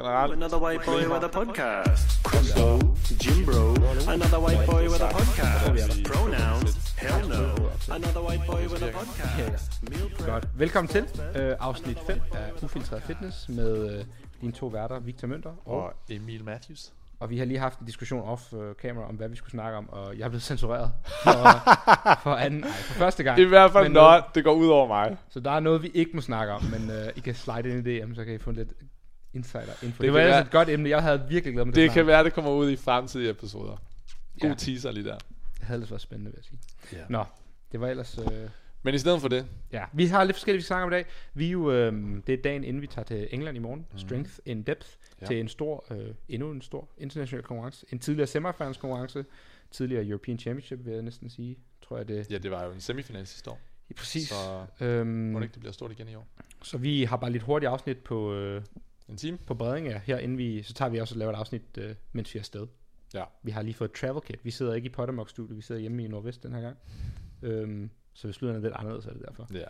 generelt. Another white boy with a podcast. Crosso, Jim Bro. Another white boy with a podcast. Pronouns. Hell no. Another white boy with a podcast. Godt. Velkommen til øh, afsnit 5 af Ufiltreret Fitness med øh, dine to værter, Victor Mønter og, Og Emil Matthews. og vi har lige haft en diskussion off øh, camera om, hvad vi skulle snakke om, og jeg er blevet censureret for, for, anden, ej, for første gang. I hvert fald, Men det går ud over mig. Så der er noget, vi ikke må snakke om, men øh, I kan slide ind i det, så kan I få lidt insider info. Det, var ellers et godt emne, jeg havde virkelig glædet mig til Det at kan være, det kommer ud i fremtidige episoder. God Ja. teaser lige der. Det havde ellers været spændende, vil jeg sige. Ja. Nå, det var ellers... Øh, Men i stedet for det, Ja, vi har lidt forskellige, vi skal snakke om i dag. Vi er jo, øh, det er dagen inden vi tager til England i morgen. Mm. Strength in Depth. Ja. Til en stor, øh, endnu en stor international konkurrence. En tidligere semifinals konkurrence. Tidligere European Championship, vil jeg næsten sige. Tror jeg det. ja, det var jo en semifinal sidste år. Ja, præcis. Så øhm, må det ikke, det bliver stort igen i år. så vi har bare lidt hurtigt afsnit på, øh, En time? på Bredinge her, inden vi, så tager vi også og laver et afsnit, øh, mens vi er afsted. Ja. Vi har lige fået et travel kit. Vi sidder ikke i Pottermok studio, vi sidder hjemme i Nordvest den her gang. Øhm, så hvis lyden er lidt anderledes, er det derfor. Ja.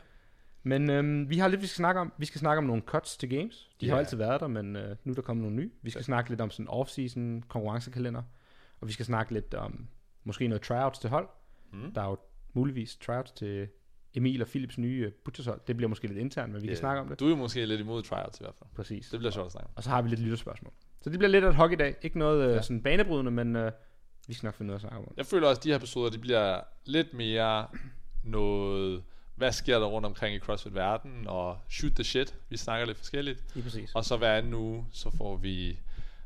Men øhm, vi har lidt, vi skal snakke om. Vi skal snakke om nogle cuts til games. De har Ja. jo altid været der, men øh, nu er der kommet nogle nye. Vi skal snakke lidt om sådan off-season konkurrencekalender. Og vi skal snakke lidt om måske noget tryouts til hold. Mm. Der er jo muligvis tryouts til Emil og Philips nye øh, butchershold. Det bliver måske lidt internt, men vi Ja. kan snakke om det. Du er måske lidt imod tryouts i hvert fald. Præcis. Det bliver sjovt at snakke om. Og så har vi lidt lytterspørgsmål. Så det bliver lidt af et i dag. Ikke noget øh, Ja. sådan banebrydende, men øh, vi skal nok finde noget at snakke om. Jeg føler også, at de her episoder, de bliver lidt mere noget... Hvad sker der rundt omkring i CrossFit-verden? Og shoot the shit. Vi snakker lidt forskelligt. Lige præcis. Og så hver anden uge, så får vi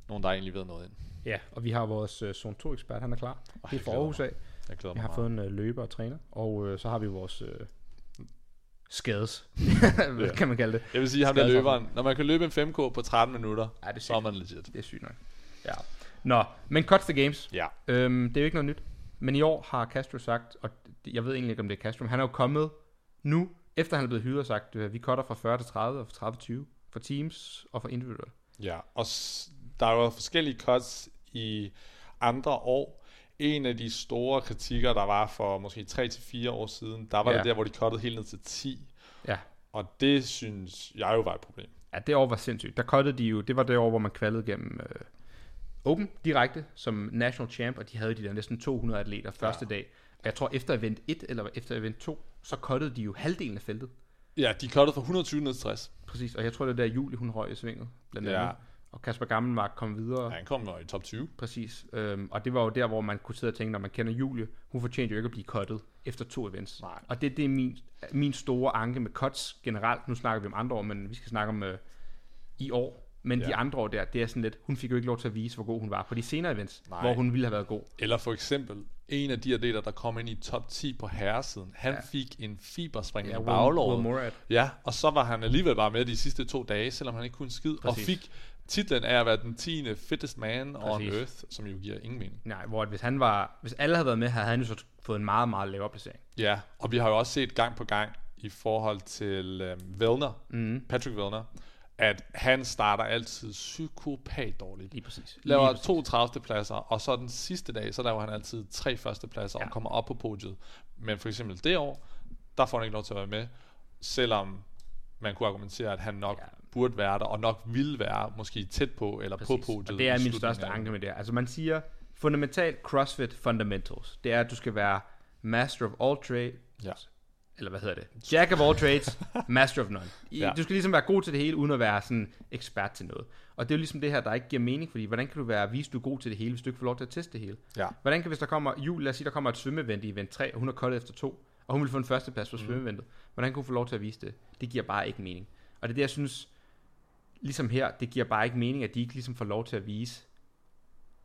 nogen, der egentlig ved noget ind. Ja, og vi har vores øh, Zone 2-ekspert, han er klar. Er jeg fra Aarhus af. Jeg glæder mig har meget. fået en øh, løber og træner, og øh, så har vi vores øh, skades, hvad Ja. kan man kalde det? Jeg vil sige, ham der løberen, når man kan løbe en 5K på 13 minutter, Ja, det er så er sygt. man legit. Det er sygt nok. Ja. Nå, men cuts the games. Ja. Øhm, det er jo ikke noget nyt. Men i år har Castro sagt, og jeg ved egentlig ikke, om det er Castro, men han er jo kommet nu, efter han er blevet hyret og sagt, øh, vi cutter fra 40 til 30 og fra 30 til 20, for teams og for individuelle. Ja, og s- der er jo forskellige cuts i andre år. En af de store kritikker, der var for måske 3-4 år siden, der var Ja. det der, hvor de cuttede helt ned til 10. Ja. Og det synes jeg jo var et problem. Ja, det år var sindssygt. Der cuttede de jo, det var det år, hvor man kvalede gennem øh, Open direkte som national champ, og de havde de der næsten 200 atleter første dag. Og jeg tror efter event 1 eller efter event 2, så cuttede de jo halvdelen af feltet. Ja, de cuttede fra 120 ned til 60. Præcis, og jeg tror det er der Julie, hun røg i svinget, blandt Ja. Og Kasper Gammelmark kom videre. Ja, han kom i top 20. Præcis. Øhm, og det var jo der, hvor man kunne sidde og tænke, når man kender Julie, hun fortjente jo ikke at blive cuttet efter to events. Nej. Og det, det er min, min store anke med cuts generelt. Nu snakker vi om andre år, men vi skal snakke om øh, i år. Men Ja. de andre år der, det er sådan lidt, hun fik jo ikke lov til at vise, hvor god hun var på de senere events, Nej. hvor hun ville have været god. Eller for eksempel, en af de atleter, der kom ind i top 10 på herresiden, han ja. fik en fiberspring ja, i baglåret. Ja, og så var han alligevel bare med de sidste to dage, selvom han ikke kunne skid. Præcis. Og fik titlen af at være den 10. fittest man on Præcis. earth, som jo giver ingen mening. Nej, hvor at hvis han var, hvis alle havde været med, havde han jo så fået en meget, meget lavere placering. Ja, og vi har jo også set gang på gang i forhold til øhm, Vellner, Mm. Patrick Vellner, at han starter altid psykopat dårligt. Lige præcis. Laver Lige præcis. to 30. pladser, og så den sidste dag, så laver han altid tre første pladser. Ja. og kommer op på podiet. Men for eksempel det år, der får han ikke lov til at være med, selvom man kunne argumentere, at han nok ja. Burde være der, og nok ville være måske tæt på, eller Præcis. på podiet. Og det er min største anke med det. Altså man siger, fundamental CrossFit fundamentals, det er, at du skal være master of all trades, Ja. eller hvad hedder det? Jack of all trades, master of none. I, Ja. Du skal ligesom være god til det hele, uden at være sådan ekspert til noget. Og det er jo ligesom det her, der ikke giver mening, fordi hvordan kan du være vise, du er god til det hele, hvis du ikke får lov til at teste det hele? Ja. Hvordan kan, hvis der kommer, jul, lad os sige, der kommer et svømmeevent i event 3, og hun har koldet efter to, og hun vil få en førsteplads på svømmeeventet. Hvordan kan hun få lov til at vise det? Det giver bare ikke mening. Og det er det, jeg synes, ligesom her, det giver bare ikke mening, at de ikke ligesom får lov til at vise,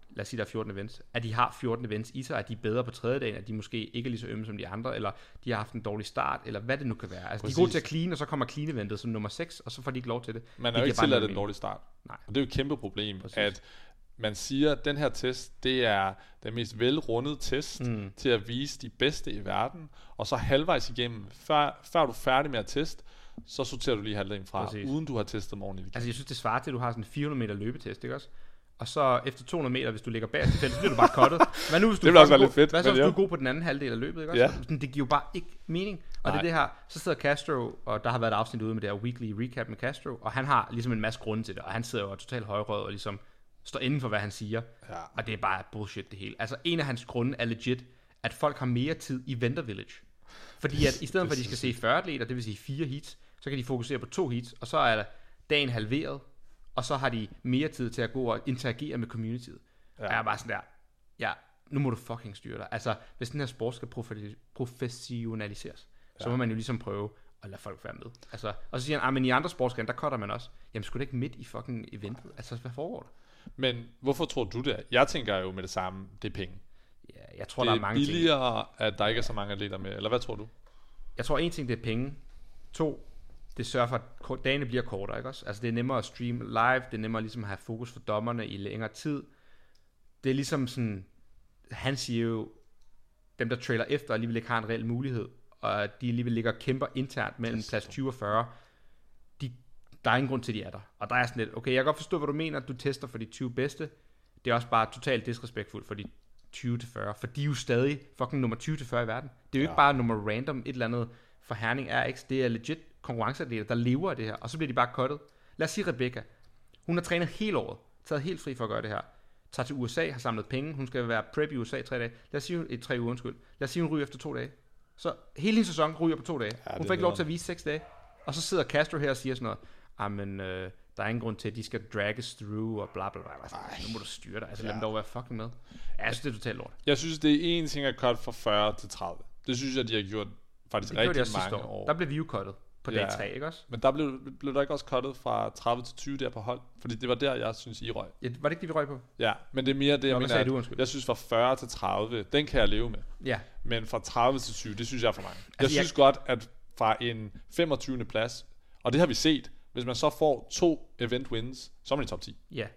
lad os sige, der er 14 events, at de har 14 events i sig, at de er bedre på tredje dagen, at de måske ikke er lige så ømme som de andre, eller de har haft en dårlig start, eller hvad det nu kan være. Altså, de er gode Præcis. til at clean, og så kommer clean-eventet som nummer 6, og så får de ikke lov til det. Man Det er jo ikke tilladt en dårlig start. Nej. Og det er jo et kæmpe problem, Præcis. at man siger, at den her test, det er den mest velrundede test mm. til at vise de bedste i verden, og så halvvejs igennem, før, før du er færdig med at teste, så sorterer du lige halvdelen fra, Præcis. uden du har testet dem ordentligt. Altså, jeg synes, det svarer til, at du har sådan en 400 meter løbetest, ikke også? Og så efter 200 meter, hvis du ligger bagerst i feltet, så bliver du bare cuttet. Hvad nu, hvis du Det også være lidt fedt, Hvad så, hvis ja. du er god på den anden halvdel af løbet, ikke også? Ja. Det giver jo bare ikke mening. Og det Nej. er det her, så sidder Castro, og der har været et afsnit ude med det her weekly recap med Castro, og han har ligesom en masse grunde til det, og han sidder jo totalt højrød og ligesom står inden for, hvad han siger. Ja. Og det er bare bullshit det hele. Altså en af hans grunde er legit, at folk har mere tid i Venter Village. Fordi at i stedet for, at de skal se 40 atleter, det vil sige fire heats, så kan de fokusere på to heats, og så er dagen halveret, og så har de mere tid til at gå og interagere med communityet. Ja. Og jeg er bare sådan der, ja, nu må du fucking styre dig. Altså, hvis den her sport skal profe- professionaliseres, ja. så må man jo ligesom prøve at lade folk være med. Altså, og så siger han, ah, men i andre sportsgrene, der cutter man også. Jamen, skulle det ikke midt i fucking eventet? Altså, hvad foregår der? Men hvorfor tror du det? Jeg tænker jo med det samme, det er penge. Ja, jeg tror, det der er mange ting. billigere, at der ikke er så mange atleter med. Eller hvad tror du? Jeg tror en ting, det er penge. To, det sørger for, at dagene bliver kortere, ikke også? Altså det er nemmere at streame live, det er nemmere ligesom at have fokus for dommerne i længere tid. Det er ligesom sådan, han siger jo, dem der trailer efter alligevel ikke har en reel mulighed, og de alligevel ligger og kæmper internt mellem plads 20 og 40, de, der er ingen grund til, at de er der. Og der er sådan lidt, okay, jeg kan godt forstå, hvad du mener, du tester for de 20 bedste. Det er også bare totalt disrespektfuldt for de 20-40, for de er jo stadig fucking nummer 20-40 i verden. Det er jo ikke Ja. bare nummer random, et eller andet for Herning RX, det er legit konkurrenceatleter, der lever af det her, og så bliver de bare cuttet. Lad os sige Rebecca, hun har trænet hele året, taget helt fri for at gøre det her, tager til USA, har samlet penge, hun skal være prep i USA i tre dage, lad os sige, et tre uger, undskyld, lad os sige, hun ryger efter to dage. Så hele hendes sæson ryger på to dage. Ja, hun får ikke lov til at vise seks dage. Og så sidder Castro her og siger sådan noget, ah, men øh, der er ingen grund til, at de skal drages through, og bla bla bla. bla. Nu må du styre dig. Altså, lad Ja. dem dog være fucking med. Ja, jeg synes, det er totalt lort. Jeg synes, det er en ting at cut fra 40 til 30. Det synes jeg, de har gjort faktisk Det rigtig mange år. år. Der blev vi jo cuttet på dag Ja. 3, ikke også? Men der blev, blev der ikke også cuttet fra 30 til 20 der på hold? Fordi det var der, jeg synes, I røg. Ja, var det ikke det, vi røg på? Ja, men det er mere det, jeg Nå, mener, du, undskyld? jeg synes fra 40 til 30, den kan jeg leve med. Ja. Men fra 30 til 20, det synes jeg er for mange. Jeg Altså, jeg- synes godt, at fra en 25. plads, og det har vi set, hvis man så får to event wins, så er man i top 10. Ja.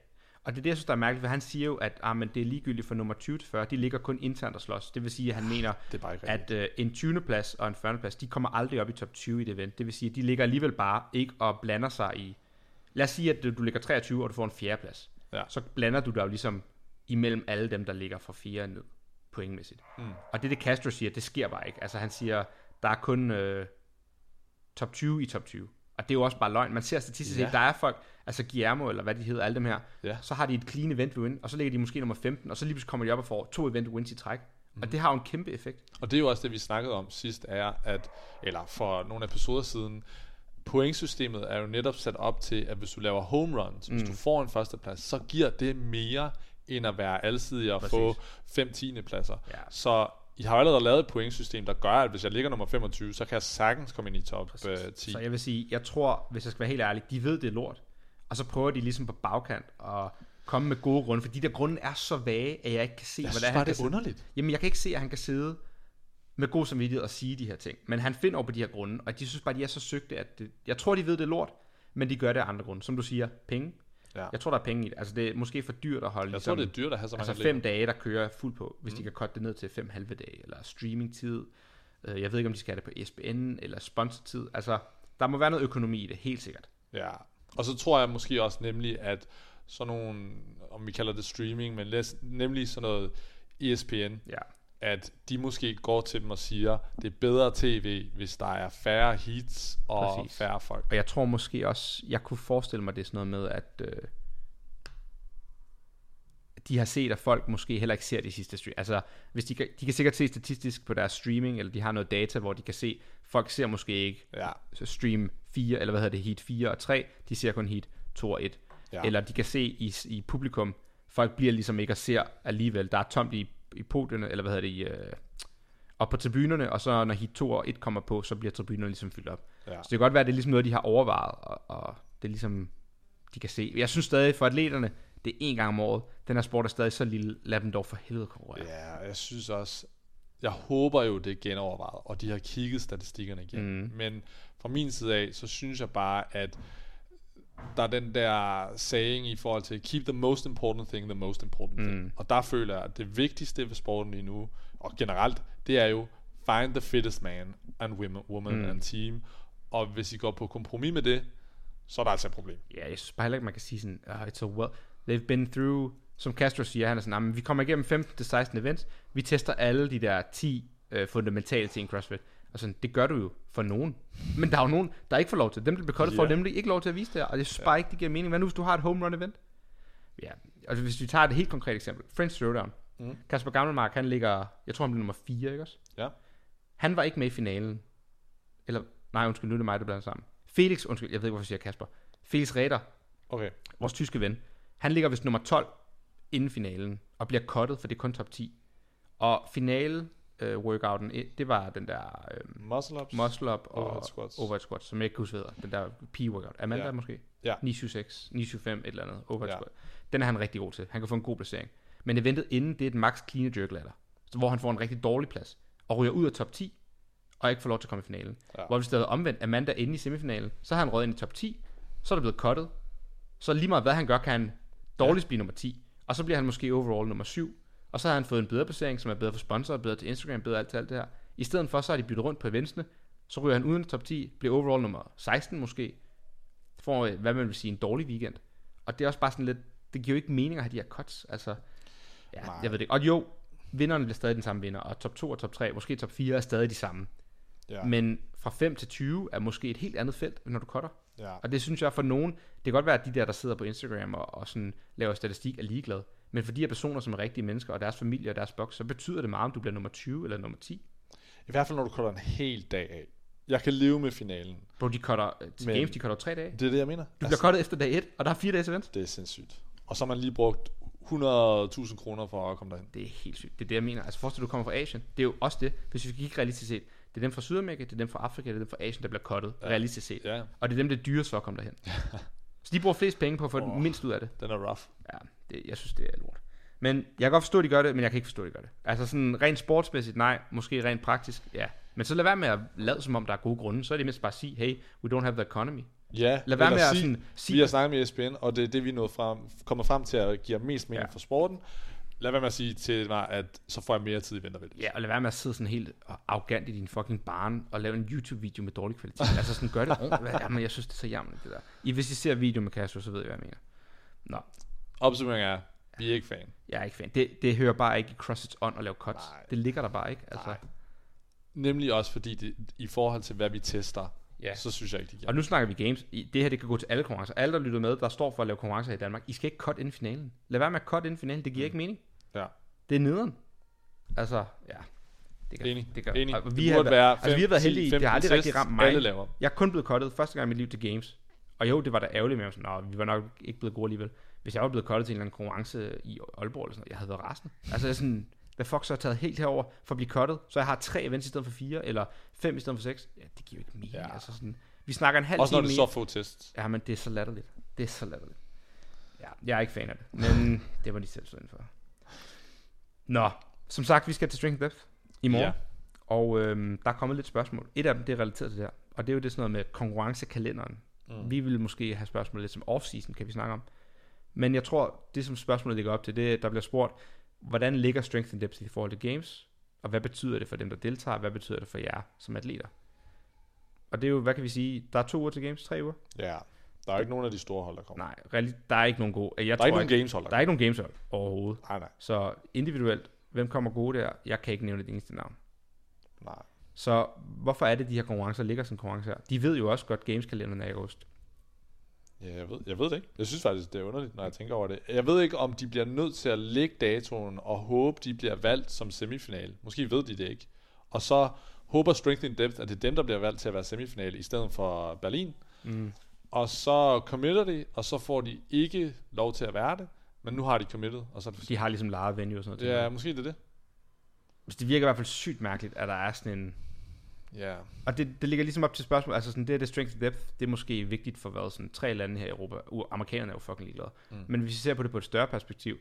Og det er det, jeg synes, der er mærkeligt, for han siger jo, at ah, men det er ligegyldigt for nummer 20 til 40, de ligger kun internt og slås. Det vil sige, at han mener, Det er at øh, en 20. plads og en 40. plads, de kommer aldrig op i top 20 i det event. Det vil sige, at de ligger alligevel bare ikke og blander sig i... Lad os sige, at du ligger 23, og du får en 4. plads. Ja. Så blander du dig jo ligesom imellem alle dem, der ligger fra 4 ned, pointmæssigt. Mm. Og det, det Castro siger, det sker bare ikke. Altså han siger, der er kun øh, top 20 i top 20. Og det er jo også bare løgn. Man ser statistisk Ja. set, der er folk, altså Guillermo, eller hvad de hedder, alle dem her, Ja. så har de et clean event win, og så ligger de måske nummer 15, og så lige pludselig kommer de op og får to event wins i træk. Mm. Og det har jo en kæmpe effekt. Og det er jo også det, vi snakkede om sidst, er, at, eller for nogle episoder siden, pointsystemet er jo netop sat op til, at hvis du laver home runs, mm. hvis du får en førsteplads, så giver det mere, end at være alsidig og Præcis. få 5 10. pladser. Ja. Så I har allerede lavet et pointsystem, der gør, at hvis jeg ligger nummer 25, så kan jeg sagtens komme ind i top øh, 10. Så jeg vil sige, jeg tror, hvis jeg skal være helt ærlig, de ved, det er lort. Og så prøver de ligesom på bagkant at komme med gode grunde, for de der grunde er så vage, at jeg ikke kan se, Jeg hvad synes det er, han det er sidde- underligt. Jamen, jeg kan ikke se, at han kan sidde med god samvittighed og sige de her ting. Men han finder over på de her grunde, og de synes bare, de er så søgte, at det, jeg tror, de ved, det er lort, men de gør det af andre grunde. Som du siger, penge. Ja. Jeg tror, der er penge i det. Altså, det er måske for dyrt at holde Jeg ligesom, tror, det er dyrt at have så mange altså fem dage, der kører fuld på, hvis mm. de kan cutte det ned til fem halve dage, eller streamingtid. Øh, Jeg ved ikke, om de skal have det på ESPN, eller sponsortid. Altså, der må være noget økonomi i det, helt sikkert. Ja, og så tror jeg måske også nemlig, at sådan nogle, om vi kalder det streaming, men læs, nemlig sådan noget ESPN, Ja. At de måske går til dem og siger, det er bedre tv, hvis der er færre heats og Præcis. færre folk. Og jeg tror måske også, jeg kunne forestille mig, det er sådan noget med, at øh, de har set, at folk måske heller ikke ser de sidste stream. Altså, hvis de, kan, de kan sikkert se statistisk på deres streaming, eller de har noget data, hvor de kan se, folk ser måske ikke Ja, stream 4, eller hvad hedder det, heat 4 og 3, de ser kun heat 2 og 1. Ja. Eller de kan se i, i publikum, folk bliver ligesom ikke at ser alligevel. Der er tomt i, i podierne, eller hvad hedder det, i, øh, op på tribunerne, og så når heat 2 og 1 kommer på, så bliver tribunerne ligesom fyldt op. ja. Så det kan godt være, at det er ligesom noget, de har overvejet, og, og det er ligesom, de kan se. Jeg synes stadig, for atleterne, det er en gang om året. Den her sport er stadig så lille. Lad dem dog for helvede konkurrere. Ja, jeg synes også, jeg håber jo, det er genovervejet, og de har kigget statistikkerne igen. Mm. Men fra min side af, så synes jeg bare, at der er den der saying i forhold til, keep the most important thing the most important Mm. thing. Og der føler jeg, at det vigtigste ved sporten lige nu, og generelt, det er jo, find the fittest man and woman, woman Mm. and team. Og hvis I går på kompromis med det, så er der altså et problem. Ja, jeg synes bare heller ikke, man kan sige sådan, uh, it's a well, they've been through, som Castro siger, han er sådan, "Ah, men vi kommer igennem 15 til 16 events, vi tester alle de der 10 uh, fundamentale ting i CrossFit, Sådan, det gør du jo for nogen. Men der er jo nogen, der ikke får lov til. Dem, der bliver cuttet, får Ja. nemlig ikke lov til at vise det. Og jeg synes bare ikke, det giver mening. Hvad nu, hvis du har et home run event? Ja, altså hvis vi tager et helt konkret eksempel. French Throwdown. Mm. Kasper Gammelmark, han ligger, jeg tror han blev nummer 4, ikke også? Ja. Han var ikke med i finalen. Eller, nej, undskyld, nu er det mig, der blander sammen. Felix, undskyld, jeg ved ikke, hvorfor jeg siger Kasper. Felix Reder, Okay. vores tyske ven, han ligger vist nummer 12 inden finalen, og bliver cuttet, for det er kun top 10. Og finale øh, workouten, det var den der øh, Muscle ups. muscle up og Overhead squats. overhead squats, som jeg ikke kan huske, hedder. Den der P-workout. Amanda Ja. måske? Ja. 976, 975, et eller andet. Overhead Ja. squat. Den er han rigtig god til. Han kan få en god placering. Men eventet inden, det er et max clean jerk ladder. Så hvor han får en rigtig dårlig plads. Og ryger ud af top 10, og ikke får lov til at komme i finalen. Ja. Hvor hvis det havde omvendt Amanda inde i semifinalen, så har han røget ind i top 10, så er det blevet cuttet. Så lige meget hvad han gør, kan han dårligst blive nummer 10. Og så bliver han måske overall nummer 7. Og så har han fået en bedre placering, som er bedre for sponsorer, bedre til Instagram, bedre alt til alt det her. I stedet for, så har de byttet rundt på eventsene. Så ryger han uden top 10, bliver overall nummer 16 måske. Får, øh, hvad man vil sige, en dårlig weekend. Og det er også bare sådan lidt, det giver jo ikke mening at have de her cuts. Altså, ja, Nej. jeg ved det ikke. Og jo, vinderen bliver stadig den samme vinder, og top 2 og top 3, måske top 4 er stadig de samme. Ja. Men fra 5 til 20 er måske et helt andet felt, når du cutter. ja. Og det synes jeg for nogen, det kan godt være, at de der, der sidder på Instagram og, og sådan laver statistik, er ligeglade. Men for de her personer, som er rigtige mennesker, og deres familie og deres boks, så betyder det meget, om du bliver nummer 20 eller nummer 10. I hvert fald, når du cutter en hel dag af. Jeg kan leve med finalen. Bro, de cutter, øh, til Men- games, de cutter tre dage. Det er det, jeg mener. Du bliver cuttet efter dag 1, og der er fire dages event. det er sindssygt. Og så har man lige brugt 100.000 kroner for at komme derhen. Det er helt sygt. Det er det, jeg mener. Altså forestil du kommer fra Asien. Det er jo også det. Hvis vi kigger realistisk set. Det er dem fra Sydamerika, det er dem fra Afrika, det er dem fra Asien, der bliver cuttet. Ja. Realistisk set. Ja, Og det er dem, der er dyrest for at komme derhen. så de bruger flest penge på at få oh. Åh. mindst ud af det. den er rough. Ja, det, jeg synes, det er lort. Men jeg kan godt forstå, at de gør det, men jeg kan ikke forstå, at de gør det. Altså sådan rent sportsmæssigt, nej. Måske rent praktisk, ja. Men så lad være med at lade som om, der er gode grunde. Så er det mindst bare at sige, hey, we don't have the economy. Ja, Lad være med at sig- sådan, sige, Vi har snakket med ESPN, og det er det, vi er frem, kommer frem til at give mest mening Ja. for sporten. Lad være med at sige til mig, at så får jeg mere tid i vintervælge. Ja, og lad være med at sidde sådan helt arrogant i din fucking barn og lave en YouTube-video med dårlig kvalitet. altså sådan, gør det ordentligt. Jamen, jeg synes, det er så jammerligt, det der. I, hvis I ser video med Castro, så ved I, hvad jeg mener. Nå, Opsummeringen er, vi er ikke fan. jeg er ikke fan. Det, det hører bare ikke i CrossFit's ånd at lave cuts. Nej. Det ligger der bare ikke. Altså. Nej. Nemlig også fordi, det, i forhold til hvad vi tester, Ja. så synes jeg ikke, det giver. Og nu snakker vi games. I- Det her, det kan gå til alle konkurrencer. Alle, der lytter med, der står for at lave konkurrencer i Danmark. I skal ikke cut inden finalen. Lad være med at cut inden finalen. Det giver mm. ikke mening. Ja. Det er nederen. Altså, ja. Det gør, Enig. Det gør. Enig. Og Det vi burde har, være altså, vi har været 5, heldige. 10, det har aldrig 15 rigtig ramt mig. Alle laver. Jeg er kun blevet cuttet første gang i mit liv til games. Og jo, det var da ærgerligt at jeg var sådan, vi var nok ikke blevet gode alligevel. Hvis jeg var blevet cuttet til en eller anden konkurrence i Aalborg eller sådan noget, jeg havde været rasende. Altså jeg sådan, hvad fuck så har taget helt herover for at blive cuttet? Så jeg har tre events i stedet for fire, eller fem i stedet for seks. Ja, det giver jo ikke mening. Ja. Altså sådan, vi snakker en halv Også når time det mere. er så få tests. Ja, men det er så latterligt. Det er så latterligt. Ja, jeg er ikke fan af det. Men det var de selv stå for. Nå, som sagt, vi skal til Strength Depth i morgen. Ja. Og øhm, der er kommet lidt spørgsmål. Et af dem, det er relateret til det her. Og det er jo det sådan noget med konkurrencekalenderen. Mm. Vi vil måske have spørgsmål lidt som off-season, kan vi snakke om. Men jeg tror, det som spørgsmålet ligger op til, det er, der bliver spurgt, hvordan ligger Strength and Depth i forhold til games? Og hvad betyder det for dem, der deltager? Hvad betyder det for jer som atleter? Og det er jo, hvad kan vi sige, der er to uger til games, tre uger? Ja. Der er ikke nogen af de store hold, der kommer. Nej, der er ikke nogen gode. Jeg der tror er ikke nogen games hold, der der er ikke nogen games hold overhovedet. Nej, nej. Så individuelt, hvem kommer gode der? Jeg kan ikke nævne det eneste navn. nej. Så hvorfor er det, de her konkurrencer ligger som konkurrencer her? De ved jo også godt, gameskalenderen er i august. Ja, jeg ved, jeg ved det ikke. Jeg synes faktisk, det er underligt, når jeg tænker over det. Jeg ved ikke, om de bliver nødt til at lægge datoen og håbe, de bliver valgt som semifinal. Måske ved de det ikke. Og så håber Strength in Depth, at det er dem, der bliver valgt til at være semifinal, i stedet for Berlin. Mm. Og så committer de, og så får de ikke lov til at være det. Men nu har de committed, og så er det De har ligesom lejet venue og sådan noget. Ja, måske det er det. Så det virker i hvert fald sygt mærkeligt, at der er sådan en... Ja. Og det, det ligger ligesom op til spørgsmål, altså sådan, det er det strength and depth, det er måske vigtigt for hvad, sådan tre lande her i Europa. U- amerikanerne er jo fucking ligeglade. Mm. Men hvis vi ser på det på et større perspektiv,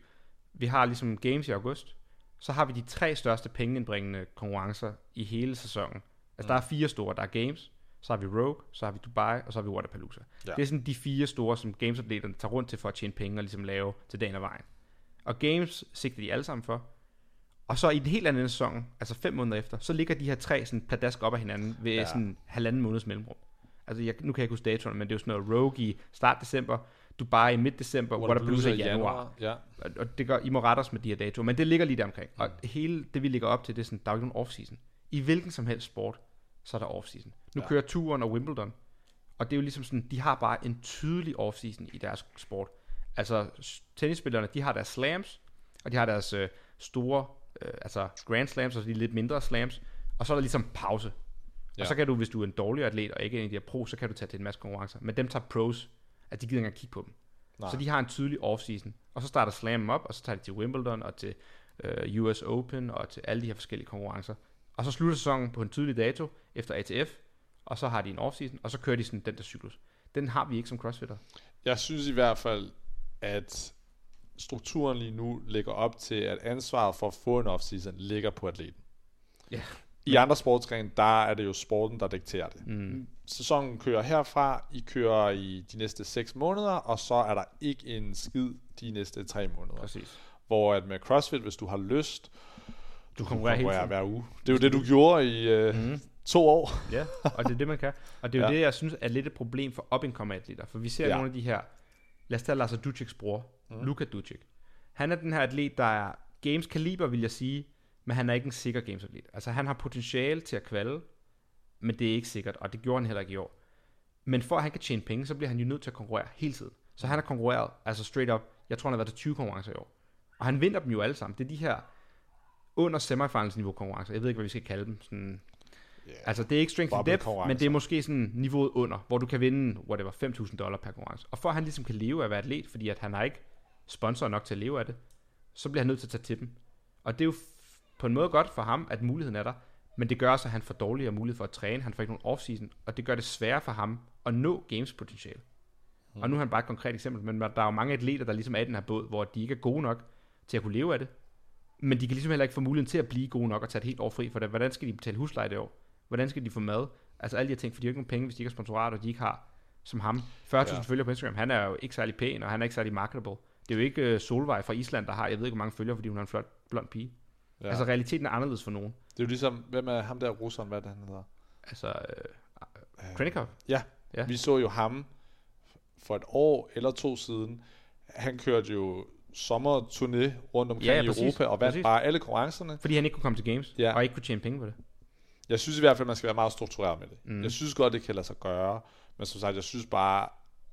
vi har ligesom games i august, så har vi de tre største pengeindbringende konkurrencer i hele sæsonen. Altså mm. der er fire store, der er games, så har vi Rogue, så har vi Dubai, og så har vi Waterpalooza. Ja. Det er sådan de fire store, som gamesatleterne tager rundt til for at tjene penge og ligesom lave til dagen og vejen. Og games sigter de alle sammen for. Og så i den helt anden sæson, altså fem måneder efter, så ligger de her tre sådan pladask op af hinanden ved ja. Sådan halvanden måneds mellemrum. Altså jeg, nu kan jeg ikke huske datoen, men det er jo sådan noget Rogue i start december, Dubai i midt december, Waterpalooza i januar. Ja. Og- Og det gør, I må rette os med de her datoer, men det ligger lige der omkring. Og Mm. hele det, vi ligger op til, det er sådan, der er jo ikke nogen off-season. I hvilken som helst sport, så er der offseason. Nu Ja. kører turen og Wimbledon, og det er jo ligesom sådan, de har bare en tydelig offseason i deres sport. Altså, tennisspillerne, de har deres slams, og de har deres øh, store, øh, altså grand slams, og de lidt mindre slams, og så er der ligesom pause. Ja. Og så kan du, hvis du er en dårlig atlet, og ikke en af de her pro, så kan du tage til en masse konkurrencer. Men dem tager pros, at de gider ikke engang kigge på dem. Nej. Så de har en tydelig off-season. Og så starter slammen op, og så tager de til Wimbledon, og til øh, US Open, og til alle de her forskellige konkurrencer. Og så slutter sæsonen på en tydelig dato, efter ATF, og så har de en off-season, og så kører de sådan den der cyklus. Den har vi ikke som crossfitter. Jeg synes i hvert fald, at strukturen lige nu ligger op til, at ansvaret for at få en offseason ligger på atleten. Ja. I andre sportsgrene, der er det jo sporten, der dikterer det. Mm. Sæsonen kører herfra, I kører i de næste 6 måneder, og så er der ikke en skid de næste 3 måneder. Præcis. Hvor at med CrossFit, hvis du har lyst, Du konkurrerer hele tiden. hver uge. Det er jo det, du gjorde i øh, Mm. to år. Ja, og det er det, man kan. Og det er jo Ja. det, jeg synes er lidt et problem for up atleter. For vi ser ja. nogle af de her... Lad os tage Lars Duciks bror, mm. Luka Ducik. Han er den her atlet, der er games kaliber, vil jeg sige, men han er ikke en sikker games atlet. Altså han har potentiale til at kvalde, men det er ikke sikkert, og det gjorde han heller ikke i år. Men for at han kan tjene penge, så bliver han jo nødt til at konkurrere hele tiden. Så han har konkurreret, altså straight up, jeg tror han har været til 20 konkurrencer i år. Og han vinder dem jo alle sammen. Det er de her under semifinals niveau konkurrencer. Jeg ved ikke, hvad vi skal kalde dem. Sådan, Yeah. Altså, det er ikke strength and depth, men det er måske sådan niveauet under, hvor du kan vinde, whatever, 5.000 dollar per konkurrence. Og for at han ligesom kan leve af at være atlet, fordi at han har ikke sponsor nok til at leve af det, så bliver han nødt til at tage til dem. Og det er jo på en måde godt for ham, at muligheden er der, men det gør også, at han får dårligere mulighed for at træne. Han får ikke nogen offseason, og det gør det sværere for ham at nå games potentiale. Og nu er han bare et konkret eksempel, men der er jo mange atleter, der ligesom er i den her båd, hvor de ikke er gode nok til at kunne leve af det. Men de kan ligesom heller ikke få muligheden til at blive gode nok og tage et helt år fri for det. Hvordan skal de betale husleje det år? Hvordan skal de få mad? Altså alle de her ting, for de har ikke nogen penge, hvis de ikke har sponsorater, og de ikke har, som ham, 40.000 Ja. følgere på Instagram. Han er jo ikke særlig pæn, og han er ikke særlig marketable. Det er jo ikke uh, Solvej fra Island, der har, jeg ved ikke, hvor mange følgere, fordi hun er en flot blond pige. Ja. Altså realiteten er anderledes for nogen. det er jo ligesom, hvem er ham der russeren, hvad er det, han hedder? Altså, uh, Krenikov. Ja. Ja. Vi så jo ham for et år eller to siden. Han kørte jo sommerturné rundt omkring Ja, ja, i. Europa og vandt bare alle konkurrencerne. Fordi han ikke kunne komme til games, ja. og ikke kunne tjene penge på det. Jeg synes i hvert fald, man skal være meget struktureret med det. Mm. Jeg synes godt, det kan lade sig gøre. Men som sagt, jeg synes bare,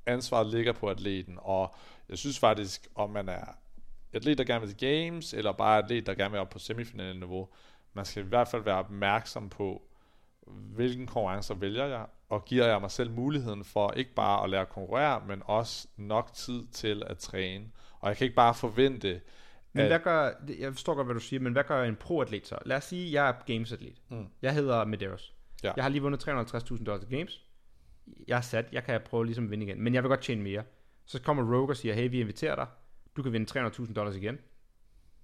ansvaret ligger på atleten. Og jeg synes faktisk, om man er atlet, der gerne vil til games, eller bare atlet, der gerne vil op på semifinale niveau, man skal i hvert fald være opmærksom på, hvilken konkurrencer vælger jeg, og giver jeg mig selv muligheden for ikke bare at lære at konkurrere, men også nok tid til at træne. Og jeg kan ikke bare forvente, Men hvad gør, jeg forstår godt, hvad du siger, men hvad gør en pro-atlet så? Lad os sige, at jeg er gamesatlet. Mm. Jeg hedder Medeiros. Ja. Jeg har lige vundet 350.000 dollars til games. Jeg er sat, jeg kan prøve ligesom at vinde igen, men jeg vil godt tjene mere. Så kommer Rogue og siger, hey, vi inviterer dig. Du kan vinde 300.000 dollars igen.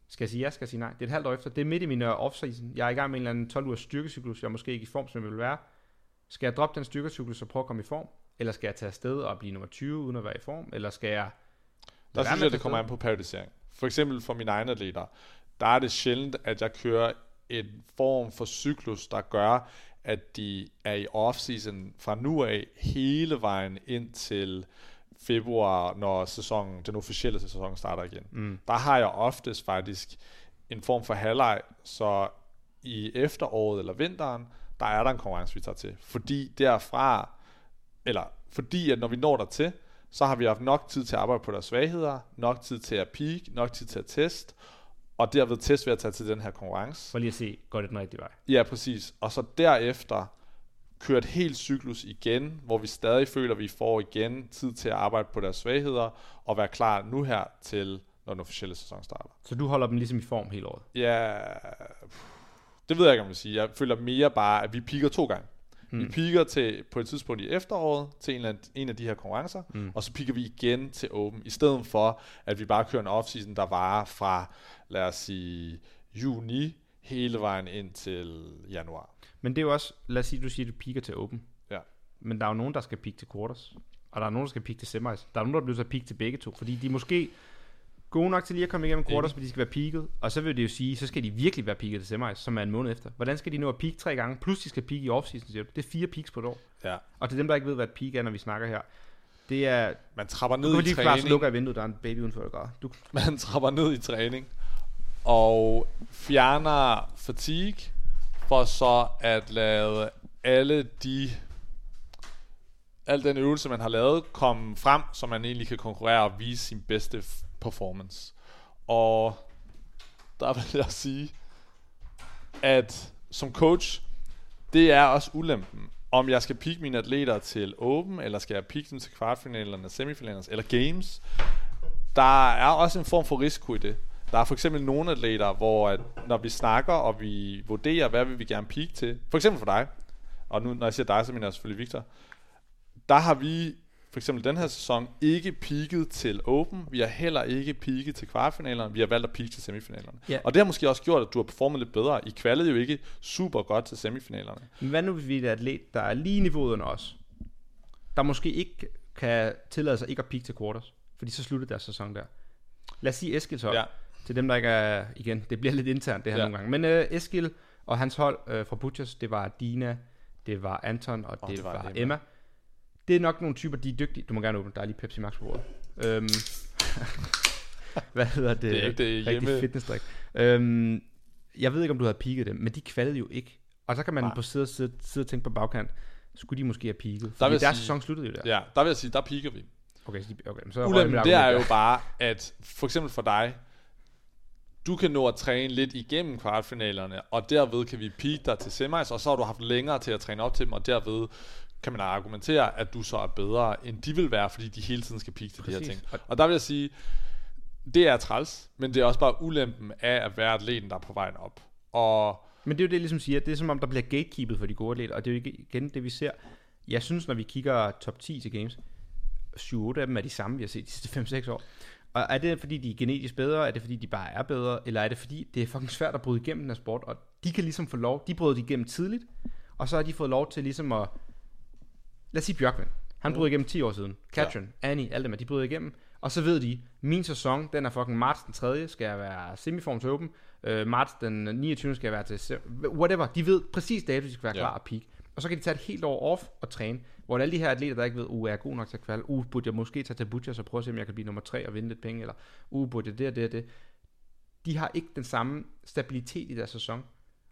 Skal jeg sige ja, skal jeg sige nej? Det er et halvt år efter. Det er midt i min uh, off-season. Jeg er i gang med en eller anden 12 ugers styrkecyklus. Jeg er måske ikke i form, som jeg vil være. Skal jeg droppe den styrkecyklus og prøve at komme i form? Eller skal jeg tage afsted og blive nummer 20 uden at være i form? Eller skal jeg... Der synes jeg, det kommer an på periodisering. For eksempel for mine egne atleter, der er det sjældent, at jeg kører en form for cyklus, der gør, at de er i off-season fra nu af hele vejen ind til februar, når sæsonen, den officielle sæson starter igen. Mm. Der har jeg oftest faktisk en form for halvleg, så i efteråret eller vinteren, der er der en konkurrence, vi tager til. Fordi derfra, eller fordi at når vi når dertil, så har vi haft nok tid til at arbejde på deres svagheder, nok tid til at peak, nok tid til at teste, og derved teste ved at tage til den her konkurrence. For lige at se, går det den rigtige vej? Ja, præcis. Og så derefter køre et helt cyklus igen, hvor vi stadig føler, at vi får igen tid til at arbejde på deres svagheder, og være klar nu her til, når den officielle sæson starter. Så du holder dem ligesom i form hele året? Ja, det ved jeg ikke, om jeg vil sige. Jeg føler mere bare, at vi piker to gange. Hmm. Vi piker til, på et tidspunkt i efteråret til en, eller anden- en af de her konkurrencer, hmm. og så piker vi igen til Open, i stedet for, at vi bare kører en offseason, der varer fra, lad os sige, juni hele vejen ind til januar. Men det er jo også, lad os sige, du siger, du piker til Open. Ja. Men der er jo nogen, der skal pike til quarters. Og der er nogen, der skal pike til semis. Der er nogen, der bliver så pike til begge to. Fordi de måske gode nok til lige at komme igennem quarters, men de skal være peaked. Og så vil det jo sige, så skal de virkelig være peaked til semis, som er en måned efter. Hvordan skal de nå at peak tre gange? Plus de skal peak i offseason, siger du. Det er fire peaks på et år. Ja. Og til dem, der ikke ved, hvad et peak er, når vi snakker her. Det er... Man trapper ned i lige klare, så træning. lukker jeg vinduet, der er en baby uden for. Du, Man trapper ned i træning, og fjerner fatigue, for så at lade alle de al den øvelse, man har lavet, komme frem, så man egentlig kan konkurrere og vise sin bedste performance. Og der vil jeg sige, at som coach, det er også ulempen. Om jeg skal pick mine atleter til Open, eller skal jeg pick dem til kvartfinalerne, semifinalerne, eller games, der er også en form for risiko i det. Der er for eksempel nogle atleter, hvor at, når vi snakker, og vi vurderer, hvad vil vi gerne peak til, for eksempel for dig, og nu når jeg siger dig, så mener jeg selvfølgelig Victor, der har vi for eksempel den her sæson ikke peaked til Open. Vi har heller ikke peaked til kvartfinalerne. Vi har valgt at peak til semifinalerne. Ja. Og det har måske også gjort, at du har performet lidt bedre. I kvalede jo ikke super godt til semifinalerne. Men hvad nu, hvis vi er et atlet, der er lige niveauet under os, der måske ikke kan tillade sig ikke at peak til quarters, fordi så slutter deres sæson der. Lad os sige Eskils hold, Ja. til dem, der ikke er, igen, det bliver lidt internt det her Ja. nogle gange, men uh, Eskil og hans hold uh, fra Butchers, det var Dina, det var Anton, og Og det, det var, var var Emma. Emma. Det er nok nogle typer, de er dygtige. Du må gerne åbne, der er lige Pepsi Max på bordet. Øhm, hvad hedder det? Det er ikke det Rigtig hjemme- fitnessdrik. Øhm, jeg ved ikke, om du havde peaked dem, men de kvalede jo ikke. Og så kan man Nej. på side, side, side og tænke på bagkant, skulle de måske have peaked? vil Fordi jeg deres sige- sæson sluttede jo der. Ja, der vil jeg sige, der piker vi. Okay, så de, okay, så Ulempen, mit det er jo der. bare, at for eksempel for dig, du kan nå at træne lidt igennem kvartfinalerne, og derved kan vi peak dig til semis, og så har du haft længere til at træne op til dem, og derved kan man argumentere, at du så er bedre, end de vil være, fordi de hele tiden skal peak til de her ting. Og- der vil jeg sige, det er træls, men det er også bare ulempen af at være atleten, der er på vejen op. Og Men det er jo det, jeg ligesom siger. Det er som om, der bliver gatekeepet for de gode atleter, og det er jo ikke igen det, vi ser. Jeg synes, når vi kigger top 10 til games, 7-8 af dem er de samme, vi har set de sidste 5-6 år. Og er det, fordi de er genetisk bedre? Er det, fordi de bare er bedre? Eller er det, fordi det er fucking svært at bryde igennem den her sport? Og de kan ligesom få lov. De brød igennem tidligt, og så har de fået lov til ligesom at... Lad os sige Bjørkman. Han brød igennem 10 år siden. Katrin, ja. Annie, alle dem, de brød igennem. Og så ved de, min sæson, den er fucking marts den 3. skal jeg være semiform til Open. Øh, marts den 29. skal jeg være til... Whatever. De ved præcis dato, de skal være Ja. klar og peak. Og så kan de tage et helt år off og træne. Hvor alle de her atleter, der ikke ved, uh, er jeg god nok til at kvalde? Uh, burde jeg måske tage til Butchers og prøve at se, om jeg kan blive nummer 3 og vinde lidt penge? Eller uh, burde jeg det og det og det? De har ikke den samme stabilitet i deres sæson.